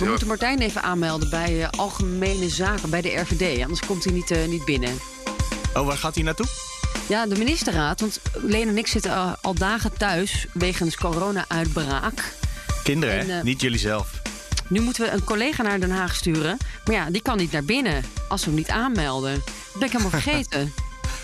We moeten Martijn even aanmelden bij uh, Algemene Zaken, bij de RVD. Anders komt hij niet, uh, niet binnen. Oh, waar gaat hij naartoe? Ja, de ministerraad. Want Leen en ik zitten uh, al dagen thuis wegens corona-uitbraak. Kinderen, en, hè? niet jullie zelf. Nu moeten we een collega naar Den Haag sturen. Maar ja, die kan niet naar binnen als we hem niet aanmelden. Dat ben ik helemaal vergeten.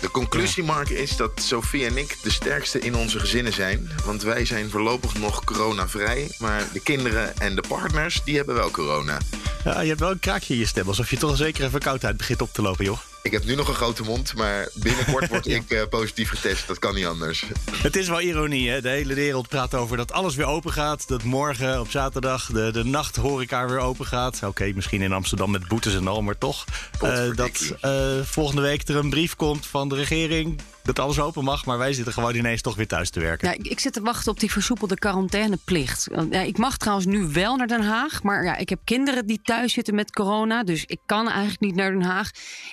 De conclusie, Mark, is dat Sophie en ik de sterkste in onze gezinnen zijn. Want wij zijn voorlopig nog coronavrij. Maar de kinderen en de partners, die hebben wel corona. Ja, je hebt wel een kraakje in je stem. Alsof je toch zeker even verkoudheid begint op te lopen, joh. Ik heb nu nog een grote mond, maar binnenkort word ik uh, positief getest. Dat kan niet anders. Het is wel ironie, hè? De hele wereld praat over dat alles weer open gaat. Dat morgen op zaterdag de, de nachthoreca weer open gaat. Oké, misschien in Amsterdam met boetes en al, maar toch. Uh, dat uh, volgende week er een brief komt van de regering dat alles open mag, maar wij zitten gewoon ineens toch weer thuis te werken. Ja, ik, ik zit te wachten op die versoepelde quarantaineplicht. Ja, ik mag trouwens nu wel naar Den Haag, maar ja, ik heb kinderen die thuis zitten met corona, dus ik kan eigenlijk niet naar Den Haag.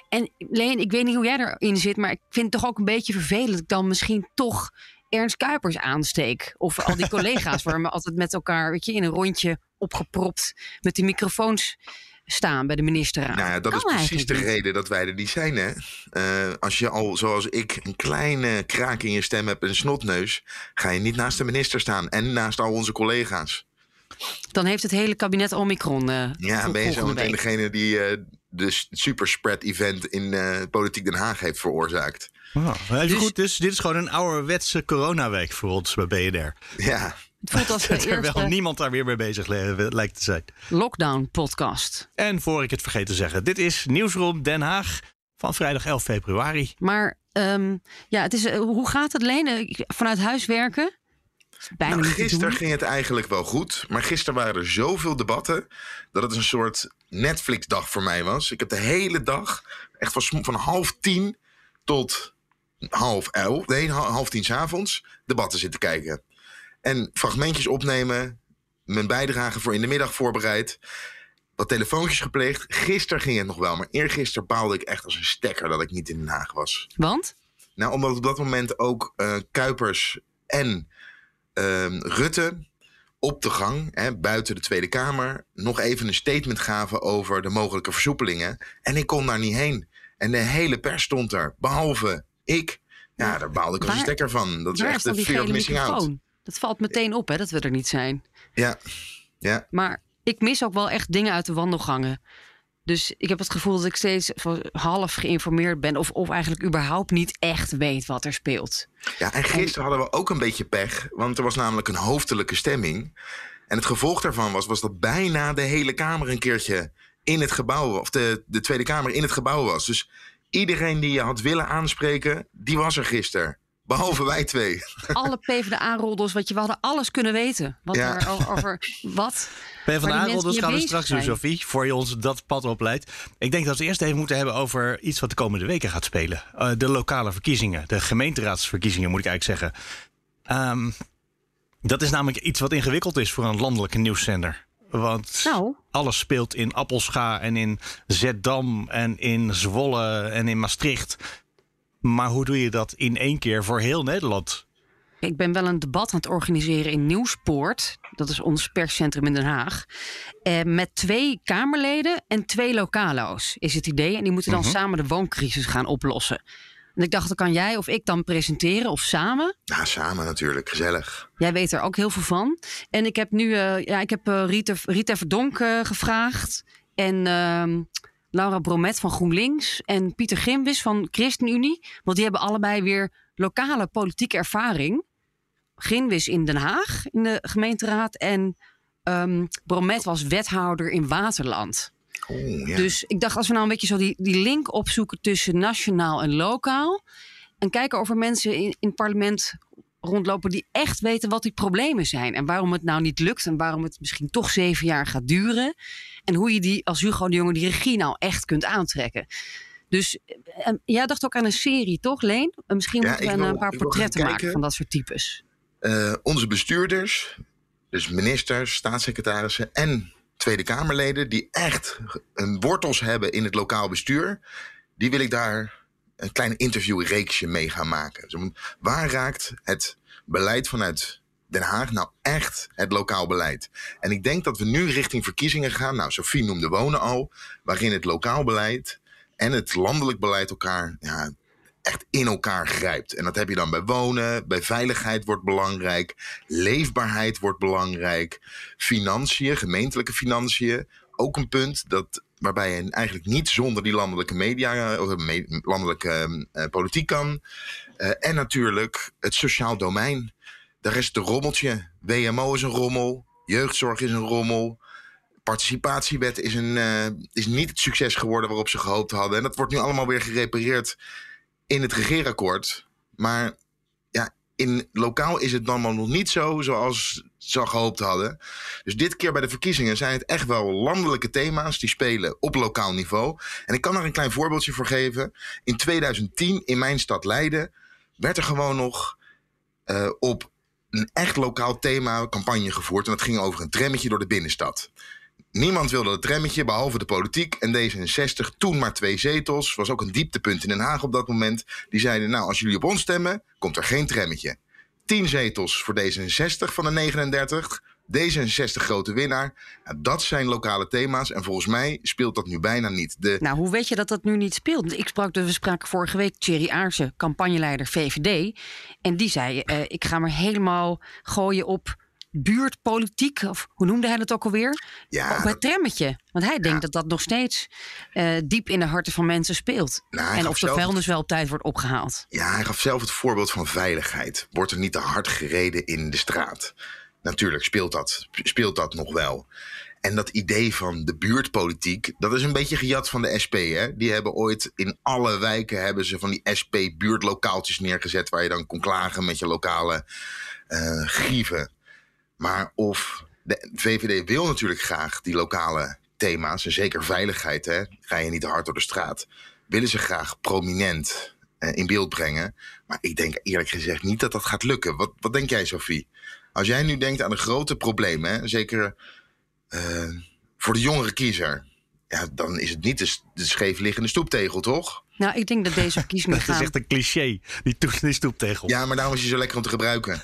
En Leen, ik weet niet hoe jij erin zit, maar ik vind het toch ook een beetje vervelend dat ik dan misschien toch Ernst Kuipers aansteek. Of al die collega's waar we altijd met elkaar weet je, in een rondje opgepropt met die microfoons staan bij de ministerraad. Nou ja, dat is precies de reden dat wij er niet zijn. Hè? Uh, als je al, zoals ik, een kleine kraak in je stem hebt en een snotneus, ga je niet naast de minister staan en naast al onze collega's. Dan heeft het hele kabinet Omicron. Uh, ja, ben je zo meteen degene die uh, de superspread-event in Politiek Den Haag heeft veroorzaakt. Wow. Dus, goed, dus dit is gewoon een ouderwetse coronaweek voor ons bij BNR. Ja. Het voelt als de Terwijl eerste niemand daar weer mee bezig lijkt te zijn. lockdown podcast. En voor ik het vergeet te zeggen, dit is Nieuwsroom Den Haag van vrijdag 11 februari. Maar um, ja, het is, uh, hoe gaat het Leen? Vanuit huis werken? Nou, gisteren ging het eigenlijk wel goed. Maar gisteren waren er zoveel debatten. dat het een soort Netflix-dag voor mij was. Ik heb de hele dag, echt van, van half tien tot half elf, nee, half tien s'avonds, debatten zitten kijken. En fragmentjes opnemen, mijn bijdrage voor in de middag voorbereid. Wat telefoontjes gepleegd. Gisteren ging het nog wel, maar eergisteren baalde ik echt als een stekker dat ik niet in Den Haag was. Want? Nou, omdat op dat moment ook uh, Kuipers en uh, Rutte op de gang, hè, buiten de Tweede Kamer, nog even een statement gaven over de mogelijke versoepelingen. En ik kon daar niet heen. En de hele pers stond er, behalve ik. Ja, daar baalde ik als een stekker van. Dat is echt de fear of missing out. Dat valt meteen op, hè, dat we er niet zijn. Ja, ja. Maar ik mis ook wel echt dingen uit de wandelgangen. Dus ik heb het gevoel dat ik steeds half geïnformeerd ben. Of, of eigenlijk überhaupt niet echt weet wat er speelt. Ja, en gisteren hadden we ook een beetje pech. Want er was namelijk een hoofdelijke stemming. En het gevolg daarvan was, was dat bijna de hele Kamer een keertje in het gebouw... of de, de Tweede Kamer in het gebouw was. Dus iedereen die je had willen aanspreken, die was er gisteren. Behalve wij twee. Alle PvdA-roddels, wat je, we hadden alles kunnen weten. Wat Ja. er over, over wat. PvdA-roddels gaan we straks doen. Sophie. Voor je ons dat pad opleidt. Ik denk dat we het eerst even moeten hebben over iets wat de komende weken gaat spelen. Eh, de lokale verkiezingen. De gemeenteraadsverkiezingen, moet ik eigenlijk zeggen. Ehm, dat is namelijk iets wat ingewikkeld is voor een landelijke nieuwszender. Want Nou. alles speelt in Appelscha en in Zeddam en in Zwolle en in Maastricht. Maar hoe doe je dat in één keer voor heel Nederland? Ik ben wel een debat aan het organiseren in Nieuwspoort. Dat is ons perscentrum in Den Haag. Eh, met twee Kamerleden en twee lokalo's is het idee. En die moeten dan Mhm. samen de wooncrisis gaan oplossen. En ik dacht, dan kan jij of ik dan presenteren of samen. Ja, samen natuurlijk, gezellig. Jij weet er ook heel veel van. En ik heb nu eh, ja, ik heb, eh, Rita, Rita Verdonk eh, gevraagd. En ehm, Laura Bromet van GroenLinks. En Pieter Gimwis van ChristenUnie. Want die hebben allebei weer lokale politieke ervaring. Gimwis in Den Haag, in de gemeenteraad. En ehm, Bromet was wethouder in Waterland. Oeh, ja. Dus ik dacht, als we nou een beetje zo die, die link opzoeken tussen nationaal en lokaal. En kijken of er mensen in, in het parlement rondlopen die echt weten wat die problemen zijn. En waarom het nou niet lukt en waarom het misschien toch zeven jaar gaat duren. En hoe je die als Hugo de Jonge die regie nou echt kunt aantrekken. Dus eh, eh, jij dacht ook aan een serie, toch, Leen? En Misschien Ja, moeten we een, wil- een paar portretten maken kijken. van dat soort types. Eh, onze bestuurders, dus ministers, staatssecretarissen en Tweede Kamerleden, die echt een wortels hebben in het lokaal bestuur, die wil ik daar een klein interviewreeksje mee gaan maken. Waar raakt het beleid vanuit Den Haag nou echt het lokaal beleid? En ik denk dat we nu richting verkiezingen gaan. Nou, Sophie noemde wonen al, waarin het lokaal beleid en het landelijk beleid elkaar ja, echt in elkaar grijpt. En dat heb je dan bij wonen, bij veiligheid wordt belangrijk, leefbaarheid wordt belangrijk, financiën, gemeentelijke financiën, ook een punt dat, waarbij je eigenlijk niet zonder die landelijke media, of landelijke uh, politiek kan. Uh, en natuurlijk het sociaal domein. Daar is de rommeltje. WMO is een rommel, jeugdzorg is een rommel. Participatiewet is, een, is niet het succes geworden waarop ze gehoopt hadden. En dat wordt nu allemaal weer gerepareerd in het regeerakkoord. Maar ja, in lokaal is het dan nog niet zo zoals ze gehoopt hadden. Dus dit keer bij de verkiezingen zijn het echt wel landelijke thema's die spelen op lokaal niveau. En ik kan er een klein voorbeeldje voor geven. In 2010 in mijn stad Leiden werd er gewoon nog uh, op een echt lokaal thema campagne gevoerd. En dat ging over een trammetje door de binnenstad. Niemand wilde het trammetje, behalve de politiek. En D66, toen maar twee zetels, was ook een dieptepunt in Den Haag op dat moment. Die zeiden, nou, als jullie op ons stemmen, komt er geen trammetje. 10 zetels voor D66 van de 39. D66 grote winnaar. dat zijn lokale thema's. En volgens mij speelt dat nu bijna niet. De... Nou, hoe weet je dat dat nu niet speelt? Ik sprak, we spraken vorige week Thierry Aarsen, campagneleider VVD. En die zei: uh, Ik ga me helemaal gooien op buurtpolitiek, of hoe noemde hij dat ook alweer? Ja, op het trammetje. Want hij denkt dat dat nog steeds uh, diep in de harten van mensen speelt. Nou, en of de vuilnis wel op tijd wordt opgehaald. Ja, hij gaf zelf het voorbeeld van veiligheid. Wordt er niet te hard gereden in de straat? Natuurlijk speelt dat, speelt dat nog wel. En dat idee van de buurtpolitiek, dat is een beetje gejat van de SP. Hè? Die hebben ooit in alle wijken hebben ze van die SP-buurtlokaaltjes neergezet... waar je dan kon klagen met je lokale uh, grieven. Maar of de VVD wil natuurlijk graag die lokale thema's, en zeker veiligheid, hè, ga je niet hard door de straat, willen ze graag prominent eh, in beeld brengen. Maar ik denk eerlijk gezegd niet dat dat gaat lukken. Wat, wat denk jij, Sophie? Als jij nu denkt aan de grote problemen, hè, zeker uh, voor de jongere kiezer, ja, dan is het niet de, de scheefliggende stoeptegel, toch? Nou, ik denk dat deze verkiezingen gaan... Dat is echt een cliché, die, die stoeptegel. Ja, maar daarom is hij zo lekker om te gebruiken.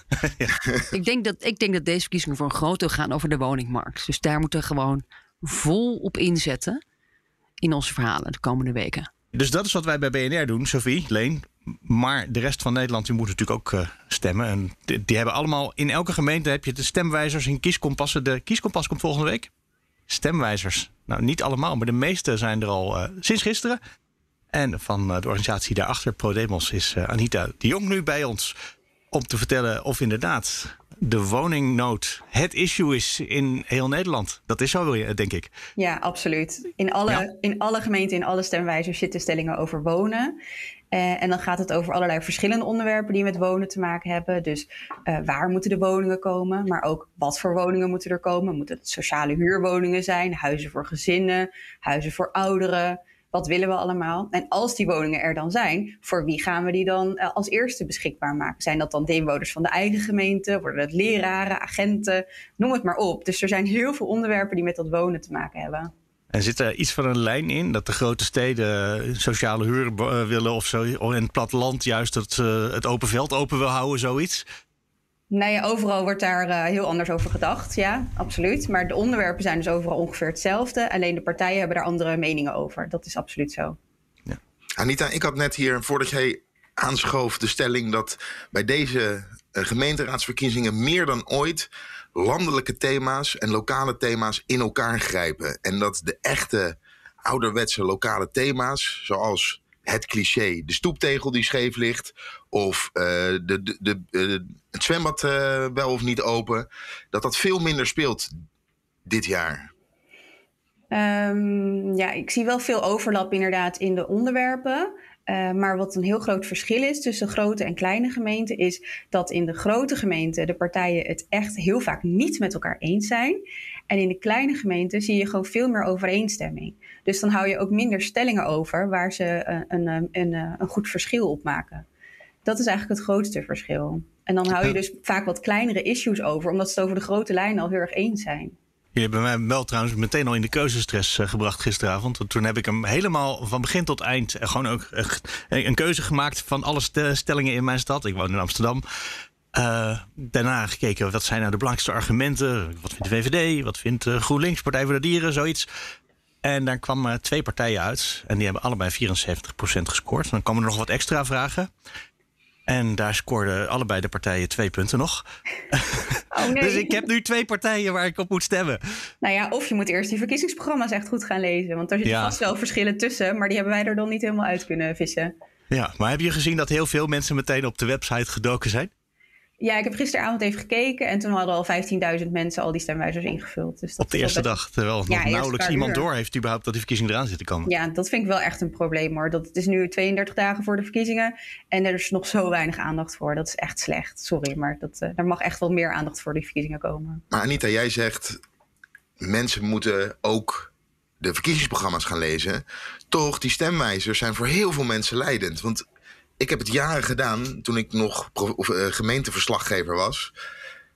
ik, denk dat, ik denk dat deze verkiezingen voor een groot deel gaan over de woningmarkt. Dus daar moeten we gewoon vol op inzetten in onze verhalen de komende weken. Dus dat is wat wij bij BNR doen, Sophie, Leen. Maar de rest van Nederland die moet natuurlijk ook uh, stemmen. En die, die, hebben allemaal, in elke gemeente heb je de stemwijzers en kieskompassen. De kieskompas komt volgende week. Stemwijzers. Nou, niet allemaal, maar de meeste zijn er al uh, sinds gisteren. En van eh, de organisatie daarachter, ProDemos, is eh, Anita de Jong nu bij ons. Om te vertellen of inderdaad de woningnood het issue is in heel Nederland. Dat is zo, denk ik. Ja, absoluut. In alle, in alle gemeenten, in alle stemwijzers zitten stellingen over wonen. Uh, en dan gaat het over allerlei verschillende onderwerpen die met wonen te maken hebben. Dus uh, waar moeten de woningen komen, maar ook wat voor woningen moeten er komen. Moeten het sociale huurwoningen zijn, huizen voor gezinnen, huizen voor ouderen, wat willen we allemaal? En als die woningen er dan zijn, voor wie gaan we die dan uh, als eerste beschikbaar maken? Zijn dat dan de inwoners van de eigen gemeente? Worden het leraren, agenten? Noem het maar op. Dus er zijn heel veel onderwerpen die met dat wonen te maken hebben. En zit er iets van een lijn in dat de grote steden sociale huur uh, willen of zo? En het platteland juist het, het open veld open wil houden, zoiets? Nee, overal wordt daar uh, heel anders over gedacht. Ja, absoluut. Maar de onderwerpen zijn dus overal ongeveer hetzelfde. Alleen de partijen hebben daar andere meningen over. Dat is absoluut zo. Ja. Anita, ik had net hier, voordat jij aanschoof, de stelling dat bij deze uh, gemeenteraadsverkiezingen meer dan ooit landelijke thema's en lokale thema's in elkaar grijpen. En dat de echte ouderwetse lokale thema's, zoals het cliché, de stoeptegel die scheef ligt, of uh, de, de, uh, het zwembad uh, wel of niet open, dat dat veel minder speelt dit jaar. Um, ja, ik zie wel veel overlap inderdaad in de onderwerpen. Uh, maar wat een heel groot verschil is tussen grote en kleine gemeenten, is dat in de grote gemeenten de partijen het echt heel vaak niet met elkaar eens zijn. En in de kleine gemeenten zie je gewoon veel meer overeenstemming. Dus dan hou je ook minder stellingen over waar ze een, een, een, een goed verschil op maken. Dat is eigenlijk het grootste verschil. En dan hou je dus vaak wat kleinere issues over, omdat ze het over de grote lijnen al heel erg eens zijn. Je hebt mij wel trouwens meteen al in de keuzestress uh, gebracht gisteravond. Want toen heb ik hem helemaal van begin tot eind uh, gewoon ook uh, een keuze gemaakt van alle stellingen in mijn stad. Ik woon in Amsterdam. daarna gekeken wat zijn nou de belangrijkste argumenten. Wat vindt de VVD? Wat vindt GroenLinks, Partij voor de Dieren? Zoiets. En daar kwamen twee partijen uit. En die hebben allebei 74% gescoord. Dan komen er nog wat extra vragen. En daar scoorden allebei de partijen twee punten nog. Oh nee. dus ik heb nu twee partijen waar ik op moet stemmen. Nou ja, of je moet eerst die verkiezingsprogramma's echt goed gaan lezen. Want er zitten ja. vast wel verschillen tussen. Maar die hebben wij er dan niet helemaal uit kunnen vissen. Ja, maar heb je gezien dat heel veel mensen meteen op de website gedoken zijn? Ja, ik heb gisteravond even gekeken en toen hadden al 15.000 mensen al die stemwijzers ingevuld. Dus dat Op de eerste dag, terwijl nog nauwelijks iemand door heeft überhaupt dat die verkiezingen eraan zitten komen. Ja, dat vind ik wel echt een probleem hoor. Dat, het is nu 32 dagen voor de verkiezingen en er is nog zo weinig aandacht voor. Dat is echt slecht, sorry, maar dat, uh, er mag echt wel meer aandacht voor die verkiezingen komen. Maar Anita, jij zegt mensen moeten ook de verkiezingsprogramma's gaan lezen. Toch, die stemwijzers zijn voor heel veel mensen leidend. Want ik heb het jaren gedaan toen ik nog of, uh, gemeenteverslaggever was.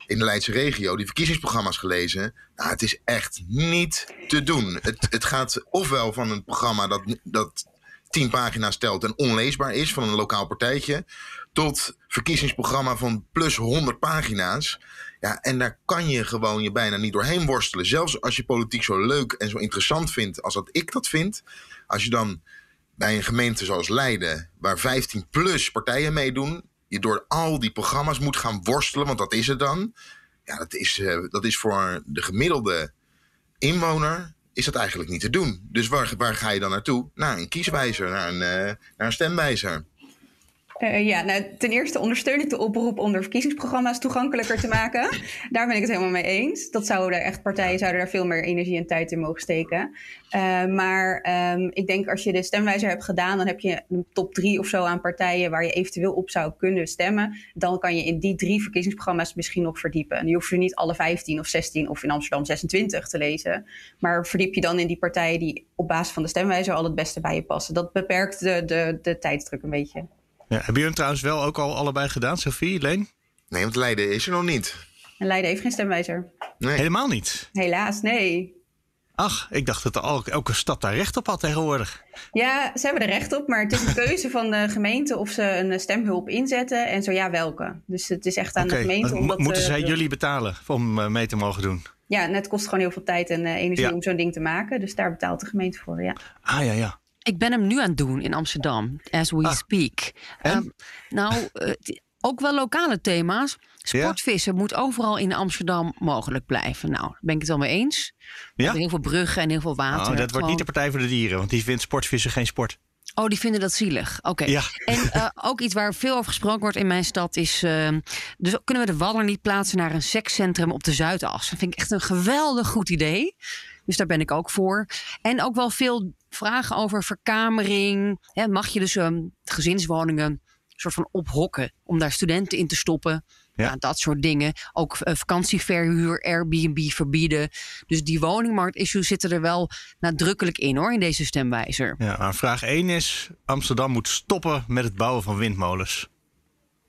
In de Leidse regio, die verkiezingsprogramma's gelezen. Nou, het is echt niet te doen. Het, het gaat ofwel van een programma dat, dat tien pagina's telt en onleesbaar is van een lokaal partijtje. Tot verkiezingsprogramma van plus 100 pagina's. Ja, en daar kan je gewoon je bijna niet doorheen worstelen. Zelfs als je politiek zo leuk en zo interessant vindt als dat ik dat vind. Als je dan bij een gemeente zoals Leiden, waar 15 plus partijen meedoen, je door al die programma's moet gaan worstelen, want dat is het dan. Ja, dat is, uh, dat is voor de gemiddelde inwoner is dat eigenlijk niet te doen. Dus waar, waar ga je dan naartoe? Naar een kieswijzer, naar een, uh, naar een stemwijzer. Uh, ja, nou, ten eerste ondersteun ik de oproep om de verkiezingsprogramma's toegankelijker te maken. daar ben ik het helemaal mee eens. Dat zouden echt partijen zouden daar veel meer energie en tijd in mogen steken. Uh, maar um, ik denk als je de stemwijzer hebt gedaan, dan heb je een top drie of zo aan partijen waar je eventueel op zou kunnen stemmen. Dan kan je in die drie verkiezingsprogramma's misschien nog verdiepen. En je hoeft er niet alle 15 of 16 of in Amsterdam 26 te lezen. Maar verdiep je dan in die partijen die op basis van de stemwijzer al het beste bij je passen. Dat beperkt de, de, de tijdsdruk een beetje. Ja, hebben jullie hem trouwens wel ook al allebei gedaan, Sophie, Leen? Nee, want Leiden is er nog niet. En Leiden heeft geen stemwijzer. Nee. Helemaal niet? Helaas, nee. Ach, ik dacht dat elke stad daar recht op had tegenwoordig. Ja, ze hebben er recht op, maar het is een keuze van de gemeente of ze een stemhulp inzetten en zo ja, welke. Dus het is echt aan de gemeente om dat Moeten zij jullie betalen om eh, mee te mogen doen? Ja, net kost gewoon heel veel tijd en uh, energie om zo'n ding te maken. Dus daar betaalt de gemeente voor, ja. Ah ja, ja. Ik ben hem nu aan het doen in Amsterdam, as we ah. speak. Um, nou, uh, ook wel lokale thema's. Sportvissen moet overal in Amsterdam mogelijk blijven. Nou, daar ben ik het wel mee eens. Ja? Heel veel bruggen en heel veel water. Oh, dat wordt niet de Partij voor de Dieren, want die vindt sportvissen geen sport. Oh, die vinden dat zielig. Oké. Ja. En uh, ook iets waar veel over gesproken wordt in mijn stad is... Uh, dus kunnen we de Wadder niet plaatsen naar een sekscentrum op de Zuidas? Dat vind ik echt een geweldig goed idee. Dus daar ben ik ook voor. En ook wel veel vragen over verkamering. mag je dus um, gezinswoningen soort van ophokken om daar studenten in te stoppen? Ja. Nou, dat soort dingen. Ook uh, vakantieverhuur, Airbnb verbieden. Dus die woningmarkt-issues zitten er wel nadrukkelijk in hoor, in deze stemwijzer. Ja, vraag 1 is: Amsterdam moet stoppen met het bouwen van windmolens.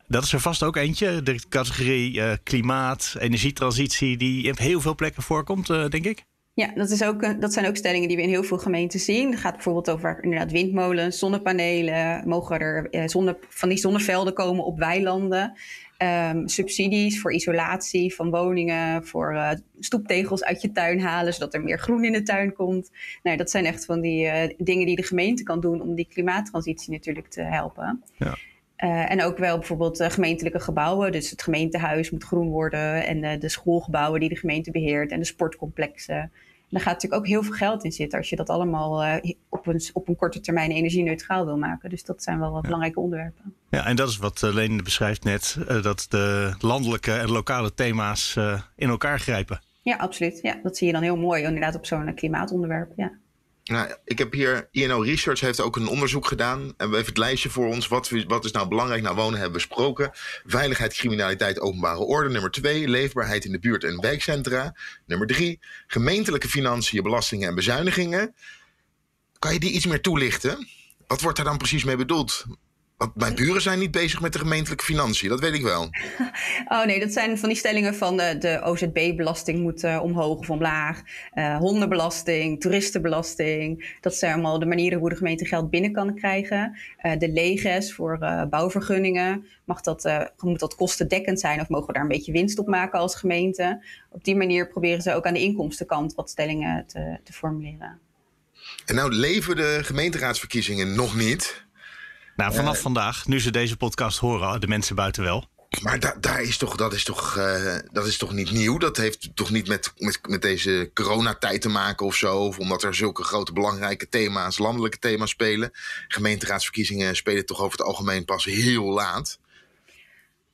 Dat is er vast ook eentje. De categorie uh, klimaat, energietransitie, die op heel veel plekken voorkomt, uh, denk ik. Ja, dat, is ook, dat zijn ook stellingen die we in heel veel gemeenten zien. Het gaat bijvoorbeeld over inderdaad windmolens, zonnepanelen. Mogen er eh, zonne, van die zonnevelden komen op weilanden? Um, subsidies voor isolatie van woningen, voor uh, stoeptegels uit je tuin halen, zodat er meer groen in de tuin komt. Nou, dat zijn echt van die uh, dingen die de gemeente kan doen om die klimaattransitie natuurlijk te helpen. Ja. Uh, en ook wel bijvoorbeeld uh, gemeentelijke gebouwen. Dus het gemeentehuis moet groen worden. En uh, de schoolgebouwen die de gemeente beheert. En de sportcomplexen. daar gaat natuurlijk ook heel veel geld in zitten. Als je dat allemaal op, een, op een korte termijn energie-neutraal wil maken. Dus dat zijn wel wat belangrijke onderwerpen. Ja, en dat is wat Leen beschrijft net. dat de landelijke en lokale thema's in elkaar grijpen. Ja, absoluut. Ja, dat zie je dan heel mooi inderdaad op zo'n klimaatonderwerp. Ja. Nou, ik heb hier, INO Research heeft ook een onderzoek gedaan. En we hebben het lijstje voor ons. Wat, wat is nou belangrijk nou wonen hebben we besproken. Veiligheid, criminaliteit, openbare orde. Nummer twee, leefbaarheid in de buurt en wijkcentra. Nummer drie, gemeentelijke financiën, belastingen en bezuinigingen. Kan je die iets meer toelichten? Wat wordt daar dan precies mee bedoeld? Want mijn buren zijn niet bezig met de gemeentelijke financiën, dat weet ik wel. Oh nee, dat zijn van die stellingen van de, de OZB-belasting moet uh, omhoog of omlaag. Uh, hondenbelasting, toeristenbelasting. Dat zijn allemaal de manieren hoe de gemeente geld binnen kan krijgen. Uh, de leges voor bouwvergunningen. Mag dat, moet dat kostendekkend zijn of mogen we daar een beetje winst op maken als gemeente? Op die manier proberen ze ook aan de inkomstenkant wat stellingen te, te formuleren. En nou leven de gemeenteraadsverkiezingen nog niet. Nou, vanaf vandaag, nu ze deze podcast horen, de mensen buiten wel. Maar da daar is toch, dat, is toch, uh, dat is toch niet nieuw? Dat heeft toch niet met, met, met deze coronatijd te maken of zo? Of omdat er zulke grote belangrijke thema's, landelijke thema's spelen? Gemeenteraadsverkiezingen spelen toch over het algemeen pas heel laat?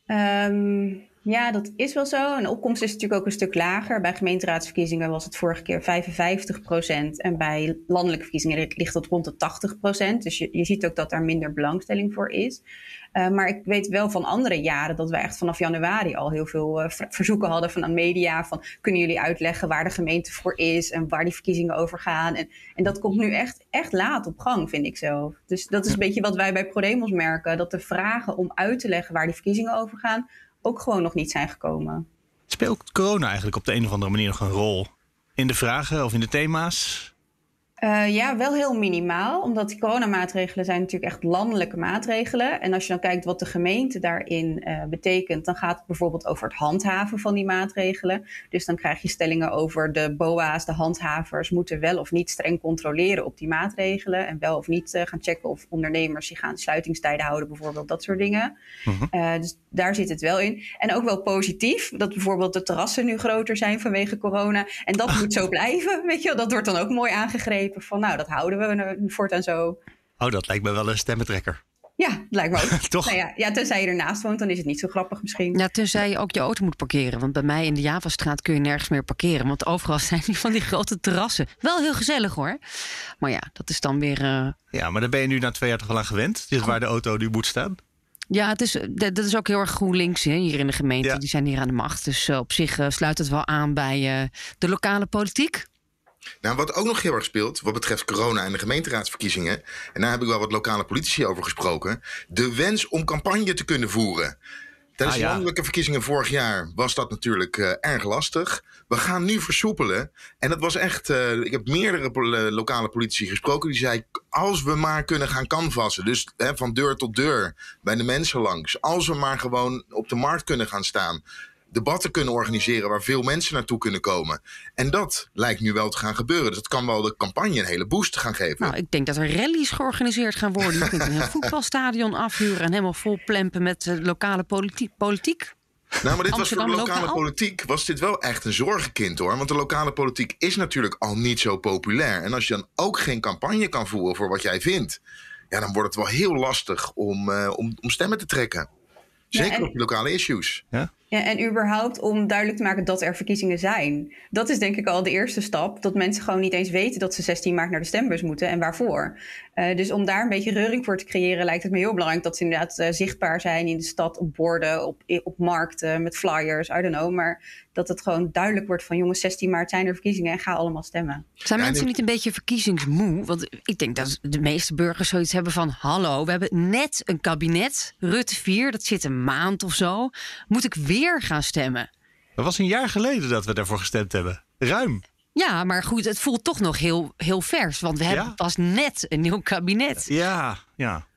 Um, ja, dat is wel zo. En de opkomst is natuurlijk ook een stuk lager. Bij gemeenteraadsverkiezingen was het vorige keer 55 procent. En bij landelijke verkiezingen ligt dat rond de 80 procent. Dus je, je ziet ook dat daar minder belangstelling voor is. Uh, maar ik weet wel van andere jaren dat we echt vanaf januari al heel veel uh, verzoeken hadden van aan media. Van kunnen jullie uitleggen waar de gemeente voor is en waar die verkiezingen over gaan. En, en dat komt nu echt, echt laat op gang, vind ik zo. Dus dat is een beetje wat wij bij ProDemos merken. Dat de vragen om uit te leggen waar die verkiezingen over gaan ook gewoon nog niet zijn gekomen. Speelt corona eigenlijk op de een of andere manier nog een rol in de vragen of in de thema's? Uh, ja, wel heel minimaal, omdat die coronamaatregelen zijn natuurlijk echt landelijke maatregelen. En als je dan kijkt wat de gemeente daarin uh, betekent, dan gaat het bijvoorbeeld over het handhaven van die maatregelen. Dus dan krijg je stellingen over de BOA's, de handhavers, moeten wel of niet streng controleren op die maatregelen. En wel of niet uh, gaan checken of ondernemers zich aan sluitingstijden houden, bijvoorbeeld dat soort dingen. -huh. dus daar zit het wel in. En ook wel positief, dat bijvoorbeeld de terrassen nu groter zijn vanwege corona. En dat moet zo blijven, weet je Dat wordt dan ook mooi aangegrepen van nou, dat houden we voortaan zo. Oh, dat lijkt me wel een stemmetrekker. Ja, dat lijkt me ook. Toch? Nou ja, ja, tenzij je ernaast woont, dan is het niet zo grappig misschien. Ja, tenzij je ook je auto moet parkeren. Want bij mij in de Javastraat kun je nergens meer parkeren. Want overal zijn die van die grote terrassen. Wel heel gezellig hoor. Maar ja, dat is dan weer... Uh... Ja, maar daar ben je nu na twee jaar toch al aan gewend? Dit is waar de auto nu moet staan? Ja, het is, dat is ook heel erg GroenLinks hè, hier in de gemeente. Ja. Die zijn hier aan de macht. Dus uh, op zich uh, sluit het wel aan bij de lokale politiek. Nou, wat ook nog heel erg speelt, wat betreft corona en de gemeenteraadsverkiezingen, en daar heb ik wel wat lokale politici over gesproken, de wens om campagne te kunnen voeren. Tijdens ah, ja. de landelijke verkiezingen vorig jaar was dat natuurlijk uh, erg lastig. We gaan nu versoepelen. En dat was echt. Uh, ik heb meerdere po lokale politici gesproken. Die zei: als we maar kunnen gaan canvassen. Dus hè, van deur tot deur. Bij de mensen langs. Als we maar gewoon op de markt kunnen gaan staan debatten kunnen organiseren waar veel mensen naartoe kunnen komen. En dat lijkt nu wel te gaan gebeuren. Dus dat kan wel de campagne een hele boost gaan geven. Nou, ik denk dat er rallies georganiseerd gaan worden. Je kunt een voetbalstadion afhuren en helemaal vol plempen met uh, lokale politiek. politiek. Nou, maar dit was voor de lokale politiek was dit wel echt een zorgenkind hoor. Want de lokale politiek is natuurlijk al niet zo populair. En als je dan ook geen campagne kan voeren voor wat jij vindt, ja, dan wordt het wel heel lastig om, uh, om, om stemmen te trekken. Zeker ja, en... op lokale issues. Ja? Ja, en überhaupt om duidelijk te maken dat er verkiezingen zijn. Dat is denk ik al de eerste stap. Dat mensen gewoon niet eens weten dat ze 16 maart naar de stembus moeten en waarvoor. Uh, dus om daar een beetje reuring voor te creëren, lijkt het me heel belangrijk dat ze inderdaad uh, zichtbaar zijn in de stad, op borden, op, op markten, met flyers, I don't know. Maar dat het gewoon duidelijk wordt van jongens, 16 maart zijn er verkiezingen en ga allemaal stemmen. Zijn ja, mensen niet een beetje verkiezingsmoe? Want ik denk dat de meeste burgers zoiets hebben van hallo, we hebben net een kabinet, Rutte 4, dat zit een maand of zo. Moet ik weer gaan stemmen? Dat was een jaar geleden dat we daarvoor gestemd hebben. Ruim. Ja, maar goed, het voelt toch nog heel, heel vers. Want we hebben pas net een nieuw kabinet. Ja, ja.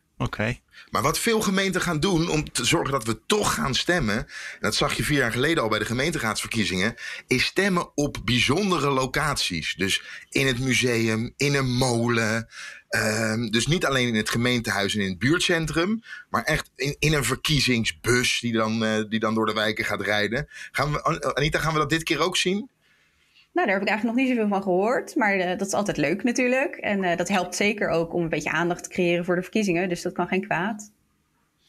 Maar wat veel gemeenten gaan doen om te zorgen dat we toch gaan stemmen, en dat zag je vier jaar geleden al bij de gemeenteraadsverkiezingen, is stemmen op bijzondere locaties. Dus in het museum, in een molen. Um, dus niet alleen in het gemeentehuis en in het buurtcentrum, maar echt in, in een verkiezingsbus die dan, uh, die dan door de wijken gaat rijden. Gaan we, Anita, gaan we dat dit keer ook zien? Nou, daar heb ik eigenlijk nog niet zoveel van gehoord. Maar uh, dat is altijd leuk natuurlijk. En uh, dat helpt zeker ook om een beetje aandacht te creëren voor de verkiezingen. Dus dat kan geen kwaad.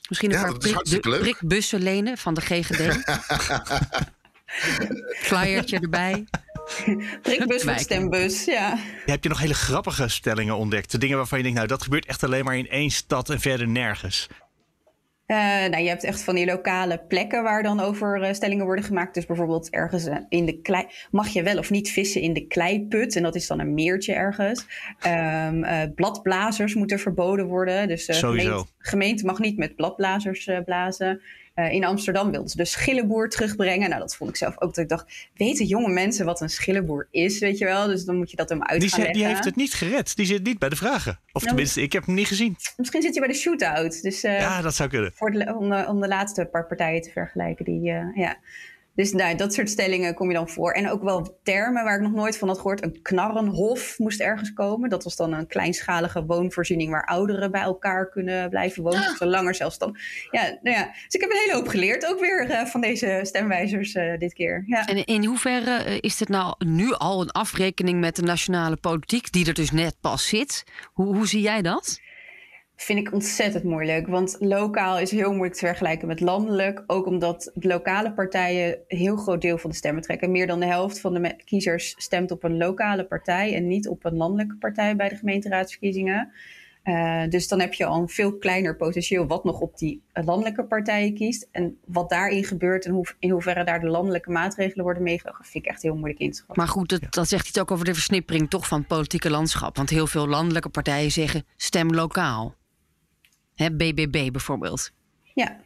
Misschien een ja, paar prik, prikbussen lenen van de GGD. Flyertje erbij. Prikbus voor stembus, ja. Heb je nog hele grappige stellingen ontdekt? De dingen waarvan je denkt, nou dat gebeurt echt alleen maar in één stad en verder nergens. Uh, nou, je hebt echt van die lokale plekken waar dan over uh, stellingen worden gemaakt. Dus bijvoorbeeld ergens uh, in de klei. Mag je wel of niet vissen in de kleiput? En dat is dan een meertje ergens. Um, bladblazers moeten verboden worden. Dus de gemeente, gemeente, mag niet met bladblazers blazen. Uh, in Amsterdam wilden ze de schillenboer terugbrengen. Nou, dat vond ik zelf ook. Dat ik dacht, weten jonge mensen wat een schillenboer is, weet je wel? Dus dan moet je dat hem uit die. Die heeft het niet gered. Die zit niet bij de vragen. Of nou, tenminste, ik heb hem niet gezien. Misschien zit hij bij de shootout. Dus, uh, ja, dat zou kunnen. Voor de, om, de, om, de, laatste paar partijen te vergelijken. Die, uh, ja. Dus nou, dat soort stellingen kom je dan voor. En ook wel termen waar ik nog nooit van had gehoord. Een knarrenhof moest ergens komen. Dat was dan een kleinschalige woonvoorziening waar ouderen bij elkaar kunnen blijven wonen. Ah. Of langer zelfs dan. Ja, nou ja, dus ik heb een hele hoop geleerd. Ook weer uh, van deze stemwijzers uh, dit keer. Ja. En in hoeverre eh, is dit nou nu al een afrekening met de nationale politiek, die er dus net pas zit? Hoe, hoe zie jij dat? Vind ik ontzettend moeilijk. Want lokaal is heel moeilijk te vergelijken met landelijk. Ook omdat de lokale partijen een heel groot deel van de stemmen trekken. Meer dan de helft van de kiezers stemt op een lokale partij en niet op een landelijke partij bij de gemeenteraadsverkiezingen. Uh, dus dan heb je al een veel kleiner potentieel wat nog op die landelijke partijen kiest. En wat daarin gebeurt en hoe, in hoeverre daar de landelijke maatregelen worden meegenomen, vind ik echt heel moeilijk in te schatten. Maar goed, dat, dat zegt iets ook over de versnippering toch van het politieke landschap. Want heel veel landelijke partijen zeggen stem lokaal. Hè, BBB bijvoorbeeld. Ja.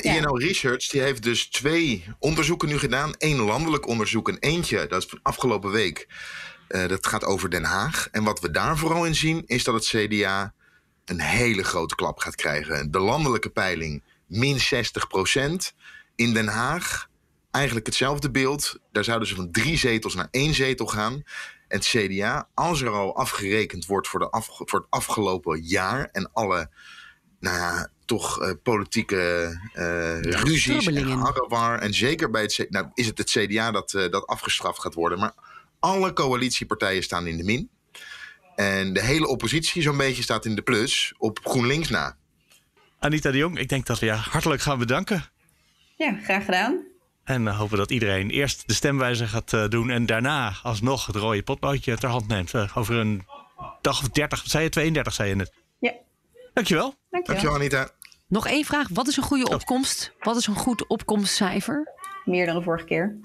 INO Research die heeft dus twee onderzoeken nu gedaan. Eén landelijk onderzoek en eentje, dat is van afgelopen week. Uh, dat gaat over Den Haag. En wat we daar vooral in zien, is dat het CDA een hele grote klap gaat krijgen. De landelijke peiling min 60% In Den Haag eigenlijk hetzelfde beeld. Daar zouden ze van drie zetels naar één zetel gaan. En het CDA, als er al afgerekend wordt voor, de af, voor het afgelopen jaar en alle nou ja, toch uh, politieke uh, ruzies en harrewar. En zeker bij het nou, is het het CDA dat, uh, dat afgestraft gaat worden. Maar alle coalitiepartijen staan in de min. En de hele oppositie zo'n beetje staat in de plus op GroenLinks na. Anita de Jong, ik denk dat we je hartelijk gaan bedanken. Ja, graag gedaan. En dan hopen dat iedereen eerst de stemwijzer gaat doen en daarna alsnog het rode potloodje ter hand neemt. over een dag of 30, zei je 32, zei je net. Ja. Dankjewel. Dankjewel, Anita. Nog één vraag. Wat is een goede opkomst? Wat is een goed opkomstcijfer? Meer dan de vorige keer.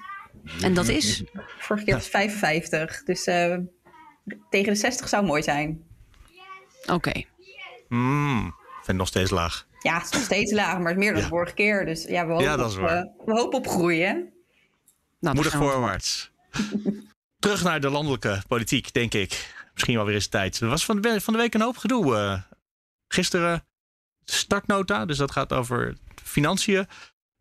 En dat is? Vorige keer was 55. Dus uh, tegen de 60 zou mooi zijn. Oké. Okay. Mm, vind het nog steeds laag. Ja, het is nog steeds laag, maar het is meer dan de vorige keer. Dus ja, we hopen, ja, dat is waar. Op, uh, we hopen op groeien. Nou, Moedig voorwaarts. Terug naar de landelijke politiek, denk ik. Misschien wel weer eens tijd. Er was van de, van de week een hoop gedoe. Uh, gisteren startnota, dus dat gaat over financiën,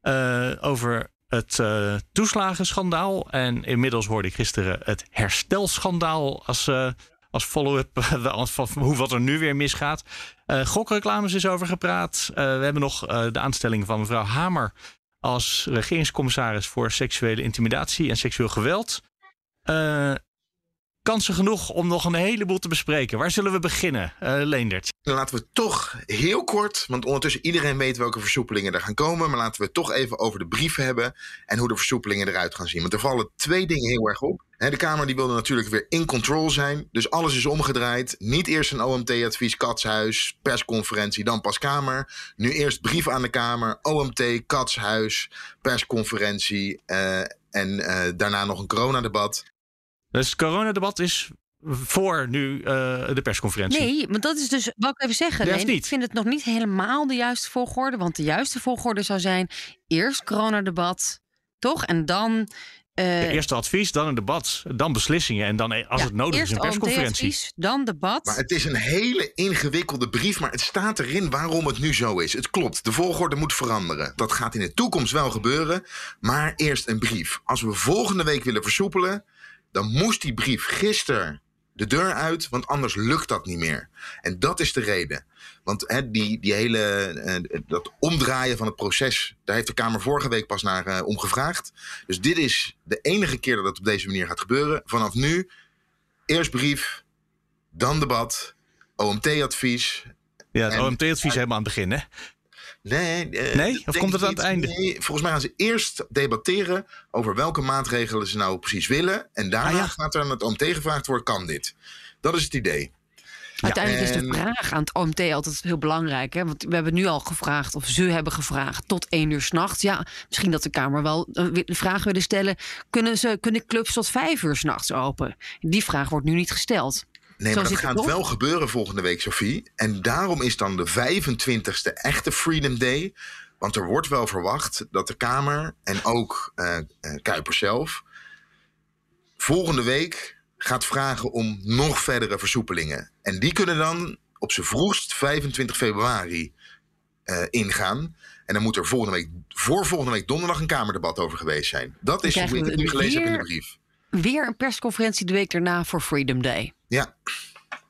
uh, over het uh, toeslagenschandaal. En inmiddels hoorde ik gisteren het herstelschandaal als, uh, als follow-up van hoe wat er nu weer misgaat. gokreclames is over gepraat. we hebben nog de aanstelling van mevrouw Hamer als regeringscommissaris voor seksuele intimidatie en seksueel geweld kansen genoeg om nog een heleboel te bespreken. Waar zullen we beginnen, uh, Leendert? Laten we toch heel kort, want ondertussen iedereen weet welke versoepelingen er gaan komen. Maar laten we toch even over de brief hebben en hoe de versoepelingen eruit gaan zien. Want er vallen twee dingen heel erg op. De Kamer die wilde natuurlijk weer in control zijn. Dus alles is omgedraaid. Niet eerst een OMT-advies, Katshuis, persconferentie, dan pas Kamer. Nu eerst brief aan de Kamer, OMT, Katshuis, persconferentie uh, en uh, daarna nog een coronadebat. Dus het coronadebat is voor nu uh, de persconferentie. Nee, maar dat is dus wat ik even zeggen. Nee, ik vind het nog niet helemaal de juiste volgorde. Want de juiste volgorde zou zijn: eerst coronadebat, toch? En dan. Uh, eerst advies, dan een debat, dan beslissingen en dan als het nodig is een persconferentie. Advies, dan debat. Maar het is een hele ingewikkelde brief, maar het staat erin waarom het nu zo is. Het klopt, de volgorde moet veranderen. Dat gaat in de toekomst wel gebeuren, maar eerst een brief. Als we volgende week willen versoepelen, dan moest die brief gisteren de deur uit, want anders lukt dat niet meer. En dat is de reden. Want hè, die, die hele, uh, dat omdraaien van het proces, daar heeft de Kamer vorige week pas naar uh, om gevraagd. Dus dit is de enige keer dat het op deze manier gaat gebeuren. Vanaf nu, eerst brief, dan debat, OMT-advies. Ja, het OMT-advies helemaal aan het begin, hè? Nee, uh, nee? Of komt het aan het einde? Nee, volgens mij gaan ze eerst debatteren over welke maatregelen ze nou precies willen. En daarna ah, gaat er aan het OMT gevraagd worden: kan dit? Dat is het idee. Uiteindelijk is de vraag aan het OMT altijd heel belangrijk. Hè? Want we hebben nu al gevraagd, of ze hebben gevraagd, tot één uur s'nachts. Ja, misschien dat de Kamer wel de vraag willen stellen: kunnen, ze, kunnen clubs tot vijf uur s'nachts open? Die vraag wordt nu niet gesteld. Nee, maar dat gaat wel gebeuren volgende week, Sophie. En daarom is dan de 25e echte Freedom Day. Want er wordt wel verwacht dat de Kamer en ook uh, Kuiper zelf volgende week gaat vragen om nog verdere versoepelingen. En die kunnen dan op z'n vroegst 25 februari uh, ingaan. En dan moet er volgende week, voor volgende week donderdag een Kamerdebat over geweest zijn. Dat is hoe ik het nu gelezen heb in de brief. Weer een persconferentie de week daarna voor Freedom Day. Ja.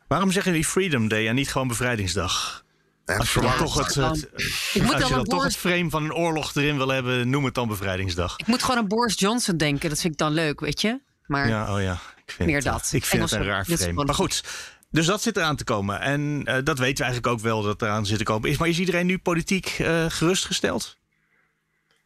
Waarom zeggen die Freedom Day en niet gewoon bevrijdingsdag? als je dan toch het, het, ik moet als je dan toch het frame van een oorlog erin wil hebben, noem het dan bevrijdingsdag. Ik moet gewoon aan Boris Johnson denken. Dat vind ik dan leuk, weet je? Maar ja, oh ja. Ik vind meer het, dat. Ik vind het een raar frame. Maar goed, dus dat zit eraan te komen. En uh, dat weten we eigenlijk ook wel dat eraan zit te komen. Is, maar is iedereen nu politiek uh, gerustgesteld?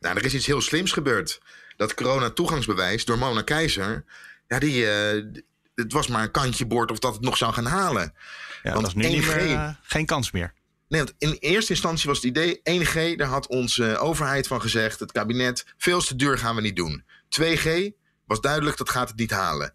Nou, er is iets heel slims gebeurd. Dat corona-toegangsbewijs door Mona Keizer... Ja, die, uh, het was maar een kantje boord of dat het nog zou gaan halen. Ja, Want dat is nu 1G, niet meer, geen kans meer. Nee, want in eerste instantie was het idee... 1G, daar had onze overheid van gezegd, het kabinet... veel te duur gaan we niet doen. 2G was duidelijk, dat gaat het niet halen.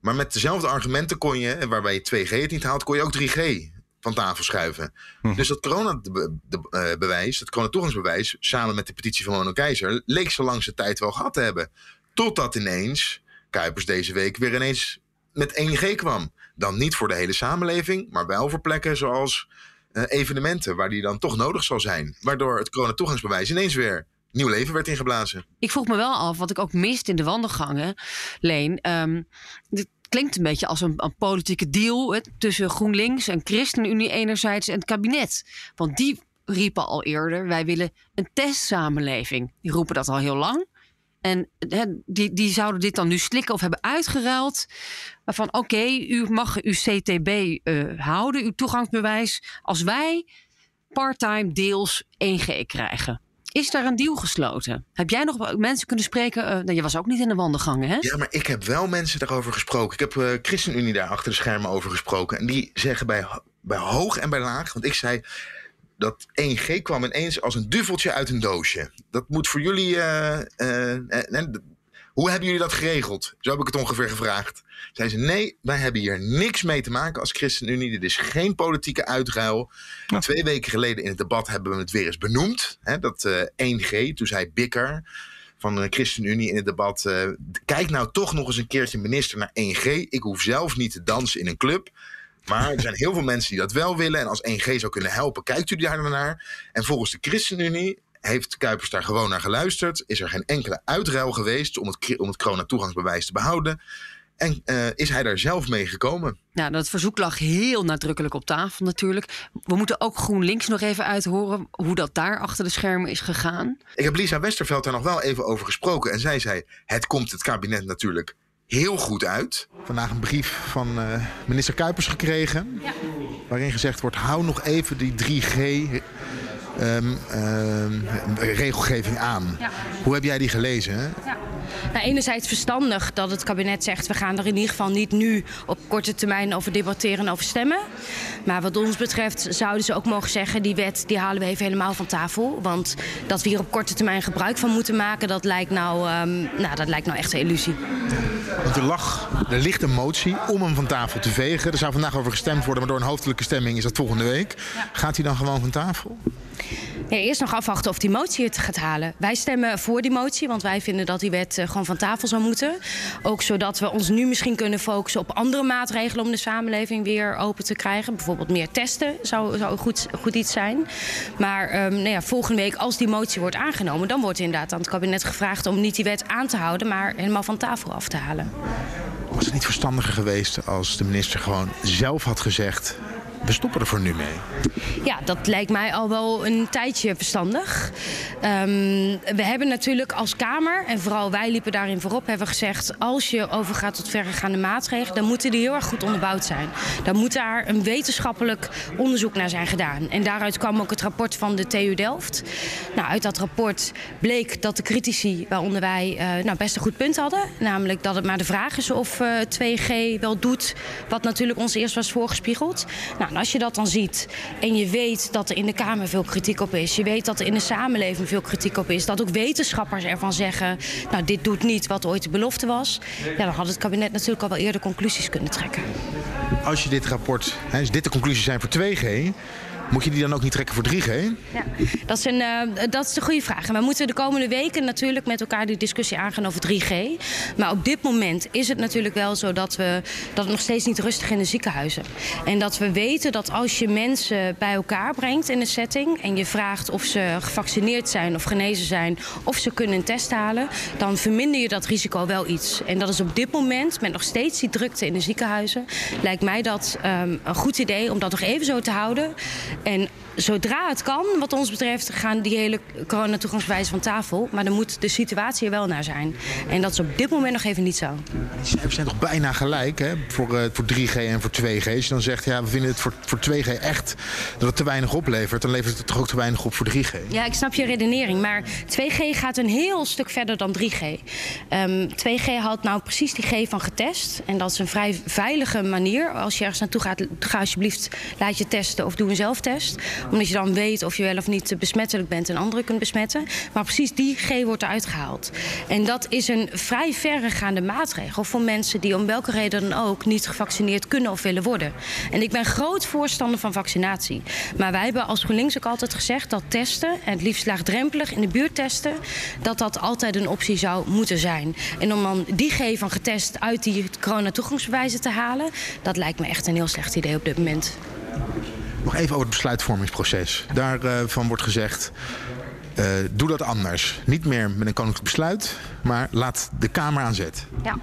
Maar met dezelfde argumenten kon je, waarbij je 2G het niet haalt... kon je ook 3G van tafel schuiven. Hm. Dus dat coronabewijs, het coronatoegangsbewijs... samen met de petitie van Mono Keizer... leek zo lang zijn tijd wel gehad te hebben. Totdat ineens Kuipers deze week weer ineens met 1G kwam. Dan niet voor de hele samenleving, maar wel voor plekken zoals uh, evenementen, waar die dan toch nodig zal zijn. Waardoor het coronatoegangsbewijs ineens weer nieuw leven werd ingeblazen. Ik vroeg me wel af, wat ik ook mist in de wandelgangen, Leen. Um, dit klinkt een beetje als een, een politieke deal hè, tussen GroenLinks en ChristenUnie enerzijds en het kabinet. Want die riepen al eerder, wij willen een testsamenleving. Die roepen dat al heel lang. En die, die zouden dit dan nu slikken of hebben uitgeruild. Van oké, u mag uw CTB uh, houden, uw toegangsbewijs. Als wij parttime deels 1G krijgen. Is daar een deal gesloten? Heb jij nog mensen kunnen spreken? Uh, nou, je was ook niet in de wandelgangen, hè? Ja, maar ik heb wel mensen daarover gesproken. Ik heb uh, ChristenUnie daar achter de schermen over gesproken. En die zeggen bij, bij hoog en bij laag. Want ik zei, dat 1G kwam ineens als een duveltje uit een doosje. Dat moet voor jullie. Uh, hoe hebben jullie dat geregeld? Zo heb ik het ongeveer gevraagd. Zeiden ze: nee, wij hebben hier niks mee te maken als ChristenUnie. Dit is geen politieke uitruil. Twee weken geleden in het debat hebben we het weer eens benoemd. Hè, dat 1G, toen zei Bikker van de ChristenUnie in het debat. Uh, kijk nou toch nog eens een keertje minister naar 1G. Ik hoef zelf niet te dansen in een club. Maar er zijn heel veel mensen die dat wel willen. En als 1G zou kunnen helpen, kijkt u daar naar. En volgens de ChristenUnie heeft Kuipers daar gewoon naar geluisterd. Is er geen enkele uitruil geweest om het, om het corona-toegangsbewijs te behouden. En uh, is hij daar zelf mee gekomen? Nou, dat verzoek lag heel nadrukkelijk op tafel natuurlijk. We moeten ook GroenLinks nog even uithoren hoe dat daar achter de schermen is gegaan. Ik heb Lisa Westerveld daar nog wel even over gesproken. En zij zei, het komt het kabinet natuurlijk heel goed uit. Vandaag een brief van uh, minister Kuipers gekregen. Ja. Waarin gezegd wordt: hou nog even die 3G. Um, um, regelgeving aan. Ja. Hoe heb jij die gelezen? Hè? Ja. Nou, enerzijds verstandig dat het kabinet zegt... we gaan er in ieder geval niet nu op korte termijn over debatteren en over stemmen. Maar wat ons betreft zouden ze ook mogen zeggen... die wet die halen we even helemaal van tafel. Want dat we hier op korte termijn gebruik van moeten maken... dat lijkt nou, um, nou, dat lijkt nou echt een illusie. Want er, lag, er ligt een motie om hem van tafel te vegen. Er zou vandaag over gestemd worden, maar door een hoofdelijke stemming is dat volgende week. Ja. Gaat hij dan gewoon van tafel? Eerst nog afwachten of die motie het gaat halen. Wij stemmen voor die motie, want wij vinden dat die wet uh, gewoon van tafel zou moeten. Ook zodat we ons nu misschien kunnen focussen op andere maatregelen om de samenleving weer open te krijgen. Bijvoorbeeld meer testen zou, zou goed, goed iets zijn. Maar um, nou ja, volgende week, als die motie wordt aangenomen, dan wordt inderdaad aan het kabinet gevraagd om niet die wet aan te houden, maar helemaal van tafel af te halen. Was het niet verstandiger geweest als de minister gewoon zelf had gezegd: we stoppen er voor nu mee. Ja, dat lijkt mij al wel een tijdje verstandig. Um, we hebben natuurlijk als Kamer, en vooral wij liepen daarin voorop, hebben gezegd: als je overgaat tot verregaande maatregelen, dan moeten die heel erg goed onderbouwd zijn. Dan moet daar een wetenschappelijk onderzoek naar zijn gedaan. En daaruit kwam ook het rapport van de TU Delft. Nou, uit dat rapport bleek dat de critici, waaronder wij, uh, nou, best een goed punt hadden. Namelijk dat het maar de vraag is of uh, eh, 2G wel doet wat natuurlijk ons eerst was voorgespiegeld. Nou, als je dat dan ziet en je weet dat er in de Kamer veel kritiek op is, je weet dat er in de samenleving veel kritiek op is, dat ook wetenschappers ervan zeggen, nou dit doet niet wat ooit de belofte was, ja, dan had het kabinet natuurlijk al wel eerder conclusies kunnen trekken. Als je dit rapport, hè, als dit de conclusies zijn voor 2G, moet je die dan ook niet trekken voor 3G? Ja, dat is, een, uh, dat is de goede vraag. En we moeten de komende weken natuurlijk met elkaar die discussie aangaan over 3G. Maar op dit moment is het natuurlijk wel zo dat, we, dat het nog steeds niet rustig in de ziekenhuizen. En dat we weten dat als je mensen bij elkaar brengt in een setting... en je vraagt of ze gevaccineerd zijn of genezen zijn... of ze kunnen een test halen, dan verminder je dat risico wel iets. En dat is op dit moment, met nog steeds die drukte in de ziekenhuizen... lijkt mij dat um, een goed idee om dat nog even zo te houden... En zodra het kan, wat ons betreft, gaan die hele coronatoegangswijzen van tafel. Maar dan moet de situatie er wel naar zijn. En dat is op dit moment nog even niet zo. Die cijfers zijn toch bijna gelijk hè? Voor, uh, voor 3G en voor 2G. Als je dan zegt, ja, we vinden het voor, voor 2G echt dat het te weinig oplevert, dan levert het toch ook te weinig op voor 3G. Ja, ik snap je redenering. Maar 2G gaat een heel stuk verder dan 3G. Um, 2G houdt nou precies die G van getest. En dat is een vrij veilige manier. Als je ergens naartoe gaat, ga alsjeblieft, laat je testen of doe een zelftest omdat je dan weet of je wel of niet besmettelijk bent en anderen kunt besmetten. Maar precies die G wordt eruit gehaald. En dat is een vrij verregaande maatregel voor mensen die om welke reden dan ook niet gevaccineerd kunnen of willen worden. En ik ben groot voorstander van vaccinatie. Maar wij hebben als GroenLinks ook altijd gezegd dat testen, en het liefst laagdrempelig in de buurt testen, dat dat altijd een optie zou moeten zijn. En om dan die G van getest uit die coronatoegangsbewijzen te halen, dat lijkt me echt een heel slecht idee op dit moment. Nog even over het besluitvormingsproces. Daarvan wordt gezegd. Uh, doe dat anders. Niet meer met een koninklijk besluit, maar laat de Kamer aan zet. Ja,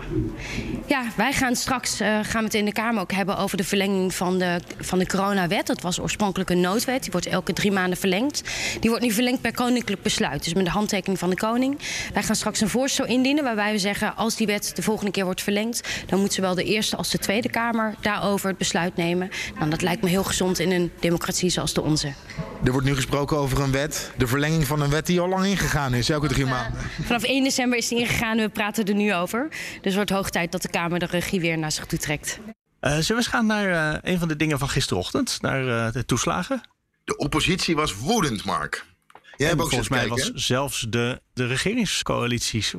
ja wij gaan straks uh, gaan het in de Kamer ook hebben over de verlenging van de, van de coronawet. Dat was oorspronkelijk een noodwet. Die wordt elke drie maanden verlengd. Die wordt nu verlengd per koninklijk besluit, dus met de handtekening van de koning. Wij gaan straks een voorstel indienen waarbij we zeggen... als die wet de volgende keer wordt verlengd... dan moet zowel de Eerste als de Tweede Kamer daarover het besluit nemen. Nou, dat lijkt me heel gezond in een democratie zoals de onze. Er wordt nu gesproken over een wet, de verlenging van een wet die al lang ingegaan is, elke drie maanden. Vanaf 1 december is die ingegaan we praten er nu over. Dus het wordt hoog tijd dat de Kamer de regie weer naar zich toe trekt. Uh, zullen we eens gaan naar uh, een van de dingen van gisterochtend, naar uh, de toeslagen? De oppositie was woedend, Mark. Jij hebt ook volgens mij was zelfs de, de regeringscoalities,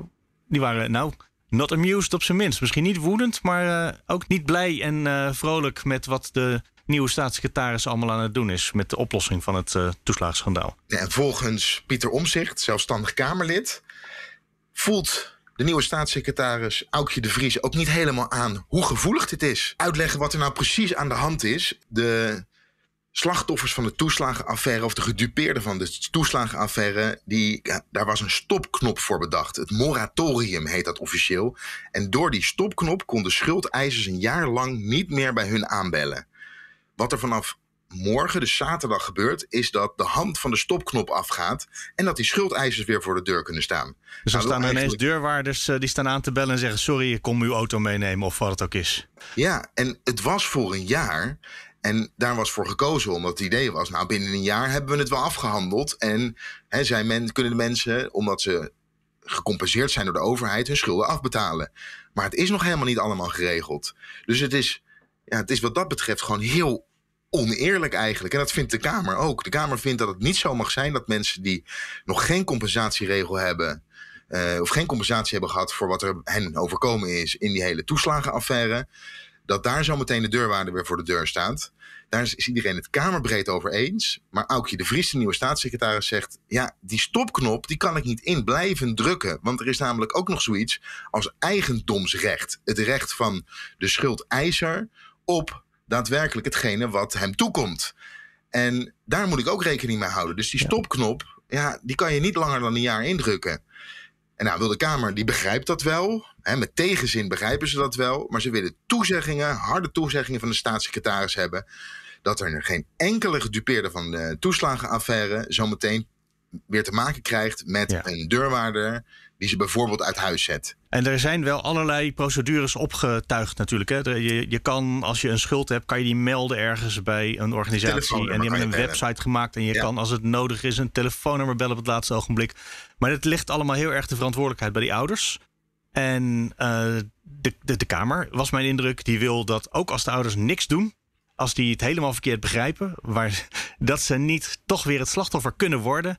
die waren nou not amused op zijn minst. Misschien niet woedend, maar ook niet blij en vrolijk met wat de nieuwe staatssecretaris allemaal aan het doen is met de oplossing van het uh, toeslagenschandaal. Ja, en volgens Pieter Omzicht, zelfstandig Kamerlid, voelt de nieuwe staatssecretaris Aukje de Vries ook niet helemaal aan hoe gevoelig dit is. Uitleggen wat er nou precies aan de hand is. De slachtoffers van de toeslagenaffaire of de gedupeerden van de toeslagenaffaire, die, daar was een stopknop voor bedacht. Het moratorium heet dat officieel. En door die stopknop konden schuldeisers een jaar lang niet meer bij hun aanbellen. Wat er vanaf morgen, dus zaterdag, gebeurt, is dat de hand van de stopknop afgaat en dat die schuldeisers weer voor de deur kunnen staan. Dus er nou, staan ineens deurwaarders uh, die staan aan te bellen en zeggen: Sorry, ik kom uw auto meenemen of wat het ook is. Ja, en het was voor een jaar. En daar was voor gekozen, omdat het idee was: nou, binnen een jaar hebben we het wel afgehandeld. En hè, zijn men, kunnen de mensen, omdat ze gecompenseerd zijn door de overheid, hun schulden afbetalen. Maar het is nog helemaal niet allemaal geregeld. Dus het is ja, het is wat dat betreft gewoon heel oneerlijk eigenlijk. En dat vindt de Kamer ook. De Kamer vindt dat het niet zo mag zijn dat mensen die nog geen compensatieregel hebben. Uh, of geen compensatie hebben gehad voor wat er hen overkomen is in die hele toeslagenaffaire. Dat daar zo meteen de deurwaarde weer voor de deur staat. Daar is iedereen het Kamerbreed over eens. Maar Aukje de Vries, de nieuwe staatssecretaris, zegt... ja, die stopknop die kan ik niet in blijven drukken. Want er is namelijk ook nog zoiets als eigendomsrecht. Het recht van de schuldeiser op daadwerkelijk hetgene wat hem toekomt. En daar moet ik ook rekening mee houden. Dus die stopknop, ja, die kan je niet langer dan een jaar indrukken. En nou wil de Kamer, die begrijpt dat wel. Hè, met tegenzin begrijpen ze dat wel. Maar ze willen toezeggingen, harde toezeggingen van de staatssecretaris hebben dat er geen enkele gedupeerde van de toeslagenaffaire zometeen weer te maken krijgt met een deurwaarder die ze bijvoorbeeld uit huis zet. En er zijn wel allerlei procedures opgetuigd natuurlijk. Hè. Je, je kan, als je een schuld hebt, kan je die melden ergens bij een organisatie. En die hebben een website gemaakt. En je kan, als het nodig is, een telefoonnummer bellen op het laatste ogenblik. Maar het ligt allemaal heel erg de verantwoordelijkheid bij die ouders. En uh, de, de, de Kamer, was mijn indruk, die wil dat ook als de ouders niks doen, als die het helemaal verkeerd begrijpen, waar, dat ze niet toch weer het slachtoffer kunnen worden.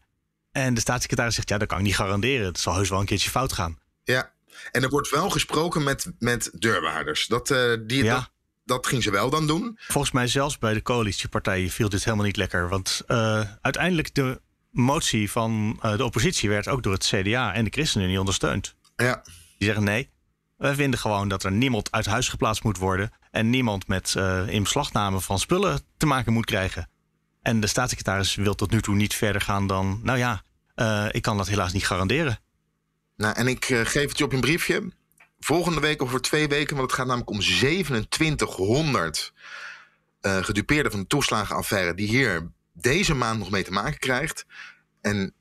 En de staatssecretaris zegt, ja, dat kan ik niet garanderen. Het zal heus wel een keertje fout gaan. Ja, en er wordt wel gesproken met, met deurwaarders. Dat, uh, die, ja. dat, dat ging ze wel dan doen. Volgens mij zelfs bij de coalitiepartijen viel dit helemaal niet lekker. Want uh, uiteindelijk de motie van uh, de oppositie werd ook door het CDA en de ChristenUnie ondersteund. Ja. Die zeggen nee, wij vinden gewoon dat er niemand uit huis geplaatst moet worden. En niemand met uh, inbeslagname van spullen te maken moet krijgen. En de staatssecretaris wil tot nu toe niet verder gaan dan. Nou ja, uh, ik kan dat helaas niet garanderen. Nou, en ik uh, geef het je op een briefje. Volgende week of voor twee weken, want het gaat namelijk om 2700 gedupeerden van de toeslagenaffaire. die hier deze maand nog mee te maken krijgt. En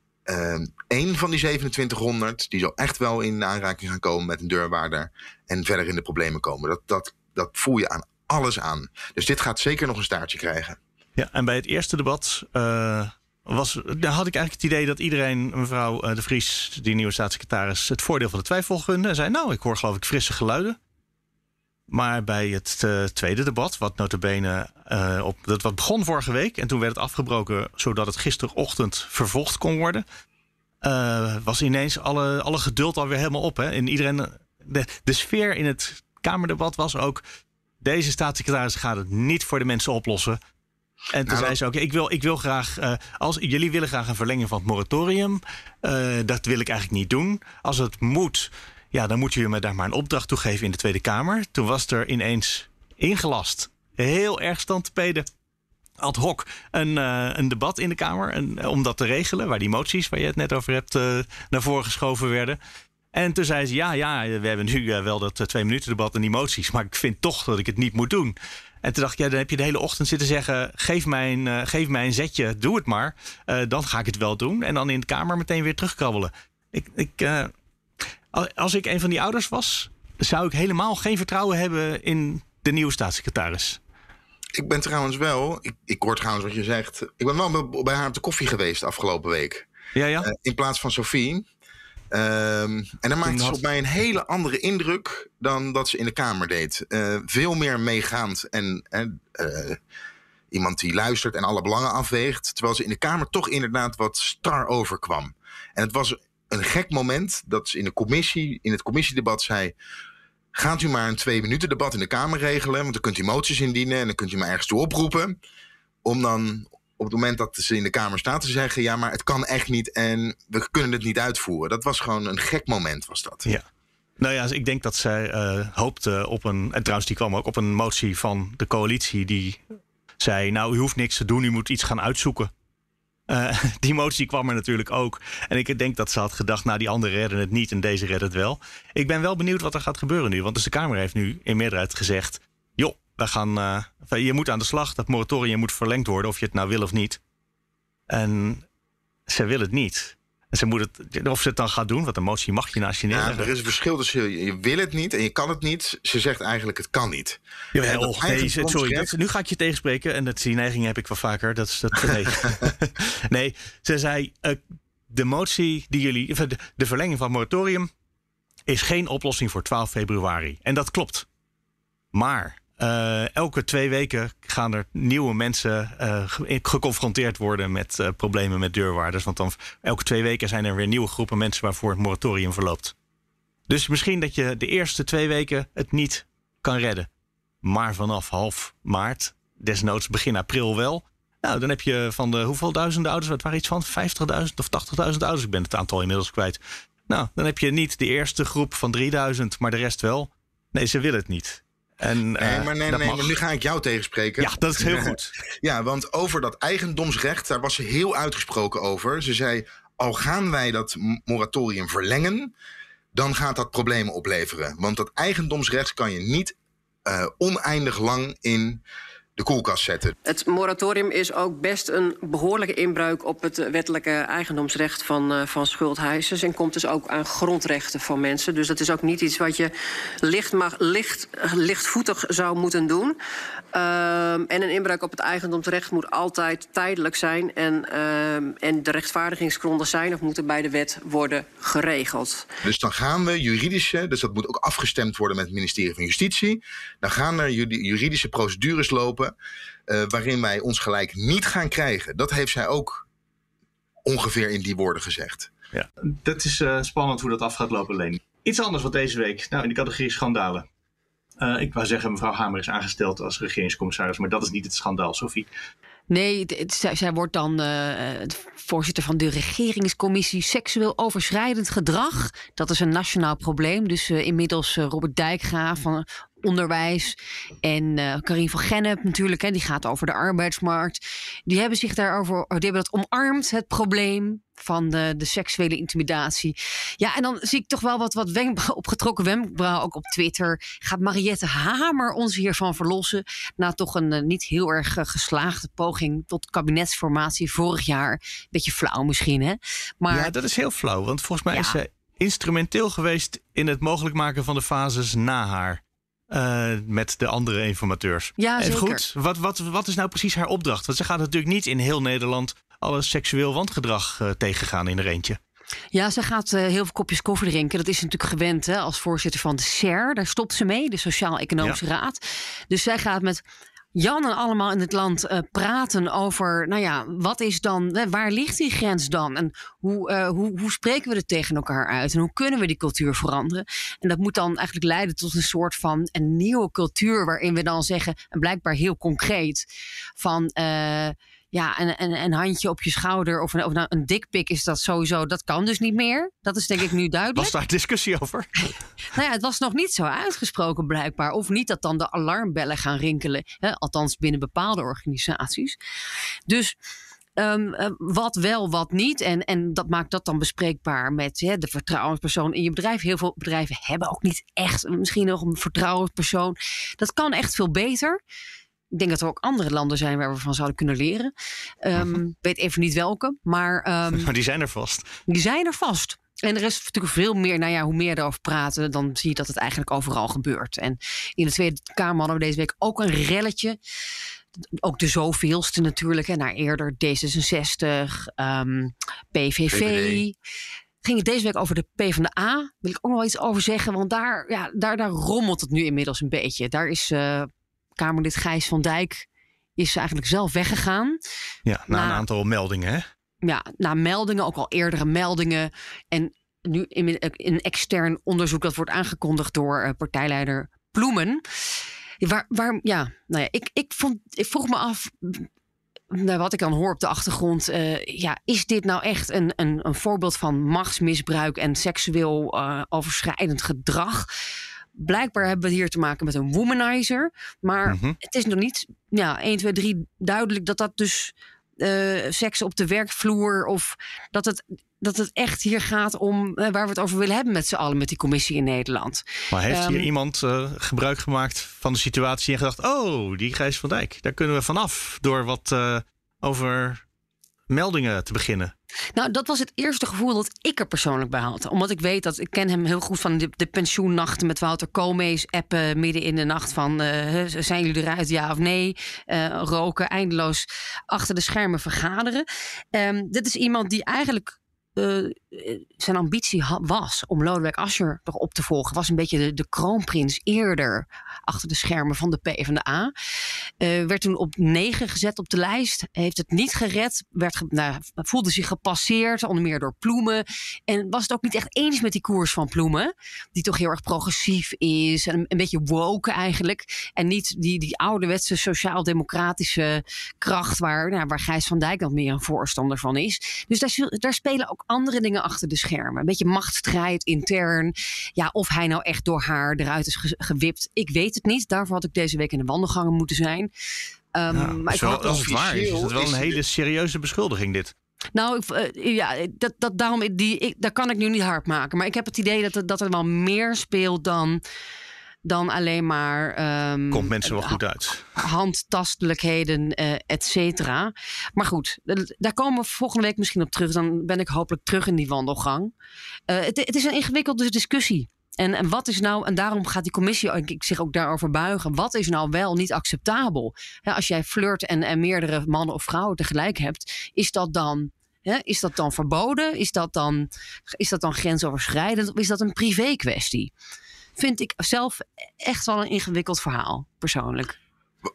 Eén van die 2700 die zal echt wel in aanraking gaan komen met een deurwaarder en verder in de problemen komen. Dat, dat, dat voel je aan alles aan. Dus dit gaat zeker nog een staartje krijgen. Ja, en bij het eerste debat uh, was, daar had ik eigenlijk het idee dat iedereen, mevrouw uh, De Vries, die nieuwe staatssecretaris, het voordeel van de twijfel gunde. En zei, nou, ik hoor geloof ik frisse geluiden. Maar bij het uh, tweede debat, wat notabene uh, op, dat wat begon vorige week... en toen werd het afgebroken zodat het gisterochtend vervolgd kon worden... Uh, was ineens alle, alle geduld alweer helemaal op. Hè? En iedereen, de, de sfeer in het Kamerdebat was ook... deze staatssecretaris gaat het niet voor de mensen oplossen. En toen nou, zei ze ook, ik, wil, ik wil graag, uh, als jullie willen graag een verlenging van het moratorium, uh, dat wil ik eigenlijk niet doen. Als het moet, ja, dan moet je me daar maar een opdracht toe geven in de Tweede Kamer. Toen was er ineens ingelast, heel erg standpeden ad hoc een, uh, een debat in de Kamer. En, om dat te regelen, waar die moties waar je het net over hebt naar voren geschoven werden. En toen zei ze: Ja, ja, we hebben nu wel dat twee minuten debat en die moties. Maar ik vind toch dat ik het niet moet doen. En toen dacht ik: Ja, dan heb je de hele ochtend zitten zeggen: Geef mij een, geef mij een zetje, doe het maar. dan ga ik het wel doen. En dan in de Kamer meteen weer terugkrabbelen. Ik, ik, als ik een van die ouders was, zou ik helemaal geen vertrouwen hebben in de nieuwe staatssecretaris. Ik ben trouwens wel, ik, ik hoor trouwens wat je zegt. Ik ben wel bij haar op de koffie geweest afgelopen week. Ja, ja. In plaats van Sophie. Um, en dan maakte ze op mij een hele andere indruk dan dat ze in de Kamer deed. Uh, veel meer meegaand en uh, iemand die luistert en alle belangen afweegt. Terwijl ze in de Kamer toch inderdaad wat star overkwam. En het was een gek moment dat ze in de commissie, in het commissiedebat zei. Gaat u maar een twee minuten debat in de Kamer regelen, want dan kunt u moties indienen en dan kunt u maar ergens toe oproepen. Om dan op het moment dat ze in de Kamer staat te zeggen: ja, maar het kan echt niet en we kunnen het niet uitvoeren. Dat was gewoon een gek moment, was dat. Ja. Nou ja, ik denk dat zij uh, hoopte op een. En trouwens, die kwam ook op een motie van de coalitie. Die zei: Nou, u hoeft niks te doen, u moet iets gaan uitzoeken. Uh, die motie kwam er natuurlijk ook. En ik denk dat ze had gedacht, nou die anderen redden het niet en deze redden het wel. Ik ben wel benieuwd wat er gaat gebeuren nu. Want dus de Kamer heeft nu in meerderheid gezegd... joh, we gaan, uh, je moet aan de slag. Dat moratorium moet verlengd worden, of je het nou wil of niet. En ze wil het niet. En ze moet het, of ze het dan gaat doen, want de motie mag je naast je neerleggen. Ja, er is een verschil tussen je wil het niet en je kan het niet. Ze zegt eigenlijk het kan niet. Jawel, nee, sorry, dat, nu ga ik je tegenspreken. En dat, die neiging heb ik wel vaker. Dat is dat, nee. nee, ze zei, uh, de motie die jullie, de, de verlenging van het moratorium is geen oplossing voor 12 februari. En dat klopt. Maar uh, elke twee weken gaan er nieuwe mensen uh, geconfronteerd worden met uh, problemen met deurwaarders. Want dan elke twee weken zijn er weer nieuwe groepen mensen waarvoor het moratorium verloopt. Dus misschien dat je de eerste twee weken het niet kan redden. Maar vanaf half maart, desnoods begin april wel. Nou, dan heb je van de hoeveel duizenden ouders, het waren iets van 50.000 of 80.000 ouders. Ik ben het aantal inmiddels kwijt. Nou, dan heb je niet de eerste groep van 3000, maar de rest wel. Nee, ze willen het niet. En, nee, eh, maar, nee, nee, maar nu ga ik jou tegenspreken. Ja, dat is heel goed. ja, want over dat eigendomsrecht, daar was ze heel uitgesproken over. Ze zei, al gaan wij dat moratorium verlengen, dan gaat dat problemen opleveren. Want dat eigendomsrecht kan je niet uh, oneindig lang in de koelkast zetten. Het moratorium is ook best een behoorlijke inbreuk op het wettelijke eigendomsrecht van, uh, van schuldheisers. En komt dus ook aan grondrechten van mensen. Dus dat is ook niet iets wat je licht mag, licht, lichtvoetig zou moeten doen. Uh, en een inbreuk op het eigendomsrecht moet altijd tijdelijk zijn. En, uh, en de rechtvaardigingsgronden zijn of moeten bij de wet worden geregeld. Dus dan gaan we juridische, dus dat moet ook afgestemd worden met het ministerie van Justitie. Dan gaan er juridische procedures lopen uh, waarin wij ons gelijk niet gaan krijgen. Dat heeft zij ook ongeveer in die woorden gezegd. Ja, dat is uh, spannend hoe dat af gaat lopen, Leen. Iets anders wat deze week, nou in de categorie schandalen. Uh, ik wou zeggen, mevrouw Hamer is aangesteld als regeringscommissaris, maar dat is niet het schandaal, Sophie. Nee, het, het, zij, zij, wordt dan uh, voorzitter van de regeringscommissie seksueel overschrijdend gedrag. Dat is een nationaal probleem. Dus uh, inmiddels Robert Dijkgraaf van onderwijs. En uh, Karin van Gennep natuurlijk, hè, die gaat over de arbeidsmarkt. Die hebben zich daarover, die hebben dat omarmd, het probleem van de, de seksuele intimidatie. Ja, en dan zie ik toch wel wat, wat wenkbrauw, opgetrokken wenkbrauw ook op Twitter. Gaat Mariette Hamer ons hiervan verlossen? Na toch een uh, niet heel erg uh, geslaagde poging tot kabinetsformatie vorig jaar. Beetje flauw misschien, hè? Maar, ja, dat is heel flauw. Want volgens mij ja. is ze instrumenteel geweest in het mogelijk maken van de fases na haar. Uh, met de andere informateurs. Ja, zeker. goed, wat, wat, wat is nou precies haar opdracht? Want ze gaat natuurlijk niet in heel Nederland alle seksueel wangedrag uh, tegengaan in er eentje. Ja, ze gaat uh, heel veel kopjes koffie drinken. Dat is natuurlijk gewend hè, als voorzitter van de SER. Daar stopt ze mee, de Sociaal-Economische ja. Raad. Dus zij gaat met Jan en allemaal in het land uh, praten over, nou ja, wat is dan, waar ligt die grens dan? En hoe, uh, hoe, hoe spreken we het tegen elkaar uit? En hoe kunnen we die cultuur veranderen? En dat moet dan eigenlijk leiden tot een soort van een nieuwe cultuur, waarin we dan zeggen, en blijkbaar heel concreet, van. Uh, ja, een, een, een, handje op je schouder of een, of nou, een dikpik is dat sowieso. Dat kan dus niet meer. Dat is denk ik nu duidelijk. Was daar discussie over? nou ja, het was nog niet zo uitgesproken blijkbaar. Of niet dat dan de alarmbellen gaan rinkelen. Hè? Althans binnen bepaalde organisaties. Dus Um, uh, wat wel, wat niet. En, en dat maakt dat dan bespreekbaar met hè, de vertrouwenspersoon in je bedrijf. Heel veel bedrijven hebben ook niet echt misschien nog een vertrouwenspersoon. Dat kan echt veel beter. Ik denk dat er ook andere landen zijn waar we van zouden kunnen leren. Um, weet even niet welke, maar. Um, maar die zijn er vast. Die zijn er vast. En er is natuurlijk veel meer, nou ja, hoe meer erover praten, dan zie je dat het eigenlijk overal gebeurt. En in de Tweede Kamer hadden we deze week ook een relletje. Ook de zoveelste natuurlijk, hè, naar eerder D66, um, PVV. VVD ging het deze week over de PvdA. Wil ik ook nog iets over zeggen, want daar, ja, daar, daar rommelt het nu inmiddels een beetje. Daar is uh, Kamerlid Gijs van Dijk is eigenlijk zelf weggegaan. Ja, na, na een aantal meldingen, hè? Ja, na meldingen, ook al eerdere meldingen. En nu in een extern onderzoek dat wordt aangekondigd door uh, partijleider Ploemen. Waar, waar, ja, nou ja, ik, ik, vond, ik vroeg me af, nou, wat ik dan hoor op de achtergrond, uh, ja, is dit nou echt een, een, een voorbeeld van machtsmisbruik en seksueel uh, overschrijdend gedrag? Blijkbaar hebben we hier te maken met een womanizer. Maar mm -hmm. het is nog niet ja, 1, 2, 3 duidelijk dat dat dus uh, seks op de werkvloer of dat het, dat het echt hier gaat om uh, waar we het over willen hebben met z'n allen met die commissie in Nederland. Maar heeft um, hier iemand uh, gebruik gemaakt van de situatie en gedacht: oh, die Gijs van Dijk, daar kunnen we vanaf door wat over meldingen te beginnen? Nou, dat was het eerste gevoel dat ik er persoonlijk bij had. Omdat ik weet dat ik ken hem heel goed van de, de pensioennachten met Wouter Koolmees. Appen midden in de nacht van uh, zijn jullie eruit, ja of nee? Uh, roken, eindeloos achter de schermen vergaderen. Um, dit is iemand die eigenlijk uh, zijn ambitie was om Lodewijk Asscher toch op te volgen. Was een beetje de, de kroonprins eerder achter de schermen van de PvdA. Uh, werd toen op negen gezet op de lijst. Heeft het niet gered. Werd nou, voelde zich gepasseerd, onder meer door Ploemen. En was het ook niet echt eens met die koers van Ploemen. Die toch heel erg progressief is. En een, een beetje woke eigenlijk. En niet die, die ouderwetse sociaal-democratische kracht waar, nou, waar Gijs van Dijk dan meer een voorstander van is. Dus daar, daar spelen ook andere dingen achter de schermen. Een beetje machtsstrijd intern. Ja, of hij nou echt door haar eruit is ge gewipt. Ik weet het niet. Daarvoor had ik deze week in de wandelgangen moeten zijn. Um, ja, maar ik hoop als het waar is, is het wel een hele serieuze beschuldiging dit. Nou, uh, ja, dat, dat, daarom, die, ik, daar kan ik nu niet hard maken. Maar ik heb het idee dat, dat er wel meer speelt dan dan alleen maar. Um, Komt mensen wel goed uit. Handtastelijkheden, uh, et cetera. Maar goed, daar komen we volgende week misschien op terug. Dan ben ik hopelijk terug in die wandelgang. Uh, het, het, is een ingewikkelde discussie. En, en wat is nou, en daarom gaat die commissie ik, zich ook daarover buigen. Wat is nou wel niet acceptabel? als jij flirt en, en meerdere mannen of vrouwen tegelijk hebt, is dat dan is dat dan verboden? Is dat dan, is dat dan grensoverschrijdend? Of is dat een privé kwestie? Vind ik zelf echt wel een ingewikkeld verhaal, persoonlijk.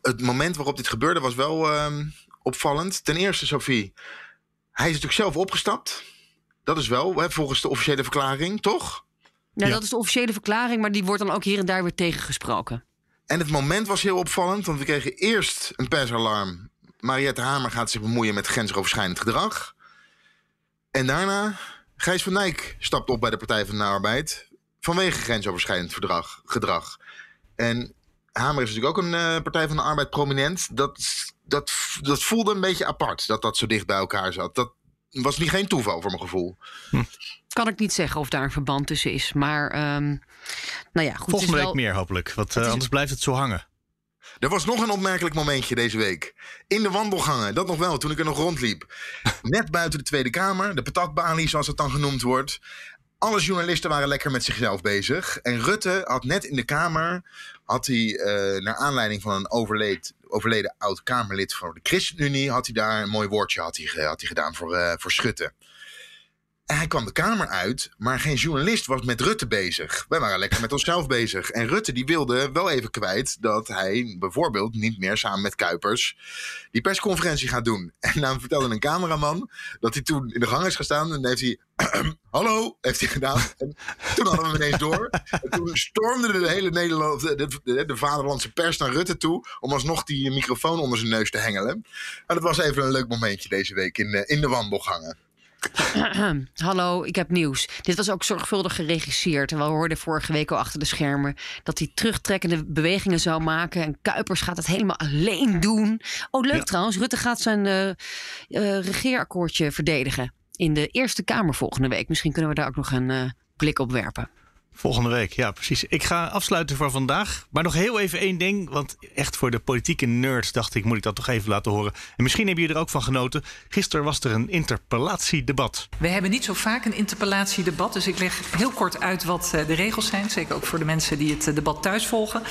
Het moment waarop dit gebeurde was wel ehm, opvallend. Ten eerste, Sophie, hij is natuurlijk zelf opgestapt. Dat is wel, hè, volgens de officiële verklaring, toch? Nou, ja. dat is de officiële verklaring, maar die wordt dan ook hier en daar weer tegengesproken. En het moment was heel opvallend, want we kregen eerst een persalarm. Mariette Hamer gaat zich bemoeien met grensoverschrijdend gedrag. En daarna, Gijs van Dijk stapt op bij de Partij van de Arbeid vanwege grensoverschrijdend verdrag, gedrag. En Hamer is natuurlijk ook een uh, Partij van de Arbeid prominent. Dat, dat, dat voelde een beetje apart, dat dat zo dicht bij elkaar zat. Dat was niet geen toeval voor mijn gevoel. Hm. Kan ik niet zeggen of daar een verband tussen is. Maar um, nou ja, goed. Volgende week meer hopelijk, want uh, anders blijft het zo hangen. Er was nog een opmerkelijk momentje deze week. In de wandelgangen, dat nog wel, toen ik er nog rondliep. Net buiten de Tweede Kamer, de patatbalie zoals het dan genoemd wordt. Alle journalisten waren lekker met zichzelf bezig. En Rutte had net in de Kamer, had hij uh, naar aanleiding van een overleed, overleden oud-Kamerlid van de ChristenUnie, had hij daar een mooi woordje had hij, had hij gedaan voor, uh, voor Schutten. En hij kwam de Kamer uit, maar geen journalist was met Rutte bezig. Wij waren lekker met onszelf bezig. En Rutte die wilde wel even kwijt dat hij bijvoorbeeld niet meer samen met Kuipers die persconferentie gaat doen. En dan vertelde een cameraman dat hij toen in de gang is gestaan en heeft hij hallo, heeft hij gedaan. En toen hadden we ineens door. En toen stormde de hele Nederland, de, de, de, vaderlandse pers naar Rutte toe. om alsnog die microfoon onder zijn neus te hengelen. En dat was even een leuk momentje deze week in, eh, in de wandelgangen. Hallo, ik heb nieuws. Dit was ook zorgvuldig geregisseerd. En we hoorden vorige week al achter de schermen dat hij terugtrekkende bewegingen zou maken. En Kuipers gaat het helemaal alleen doen. Oh, leuk trouwens. Rutte gaat zijn uh, uh, regeerakkoordje verdedigen in de Eerste Kamer volgende week. Misschien kunnen we daar ook nog een uh, blik op werpen. Volgende week, ja, precies. Ik ga afsluiten voor vandaag. Maar nog heel even één ding. Want echt voor de politieke nerds dacht ik, moet ik dat toch even laten horen. En misschien hebben jullie er ook van genoten. Gisteren was er een interpellatiedebat. We hebben niet zo vaak een interpellatiedebat. Dus ik leg heel kort uit wat eh, de regels zijn. Zeker ook voor de mensen die het eh, debat thuis volgen.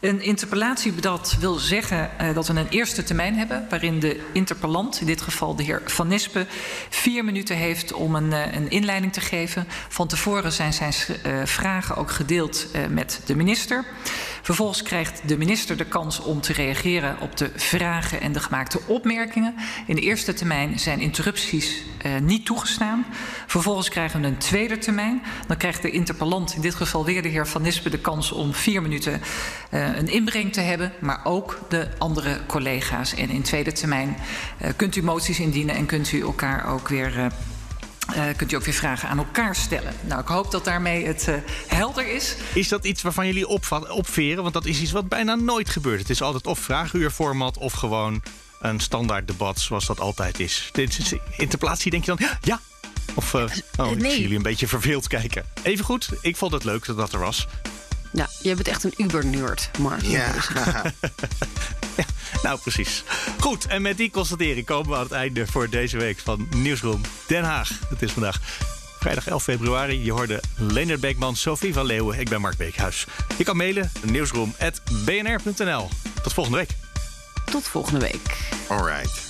Een interpellatiedebat wil zeggen uh, dat we een eerste termijn hebben. Waarin de interpellant, in dit geval de heer Van Nispen, vier minuten heeft om een, een inleiding te geven. Van tevoren zijn zijn vragen vragen ook gedeeld uh, met de minister. Vervolgens krijgt de minister de kans om te reageren op de vragen en de gemaakte opmerkingen. In de eerste termijn zijn interrupties uh, niet toegestaan. Vervolgens krijgen we een tweede termijn. Dan krijgt de interpellant, in dit geval weer de heer Van Nispen, de kans om vier minuten uh, een inbreng te hebben. Maar ook de andere collega's. En in tweede termijn kunt u moties indienen en kunt u elkaar ook weer uh, kunt u ook weer vragen aan elkaar stellen. Nou, ik hoop dat daarmee het uh, helder is. Is dat iets waarvan jullie opveren? Want dat is iets wat bijna nooit gebeurt. Het is altijd of vraaguurformat of gewoon een standaard debat zoals dat altijd is. Interplatie denk je dan, ja, of uh, oh, ik zie jullie een beetje verveeld kijken. Even goed, ik vond het leuk dat dat er was. Ja, je bent echt een uber-nerd, Mark. Ja. ja. Nou, precies. Goed, en met die constatering komen we aan het einde voor deze week van Nieuwsroom Den Haag. Het is vandaag vrijdag 11 februari. Je hoorde Leonard Beekman, Sophie van Leeuwen. Ik ben Mark Beekhuis. Je kan mailen nieuwsroom.bnr.nl. Tot volgende week. Tot volgende week. All right.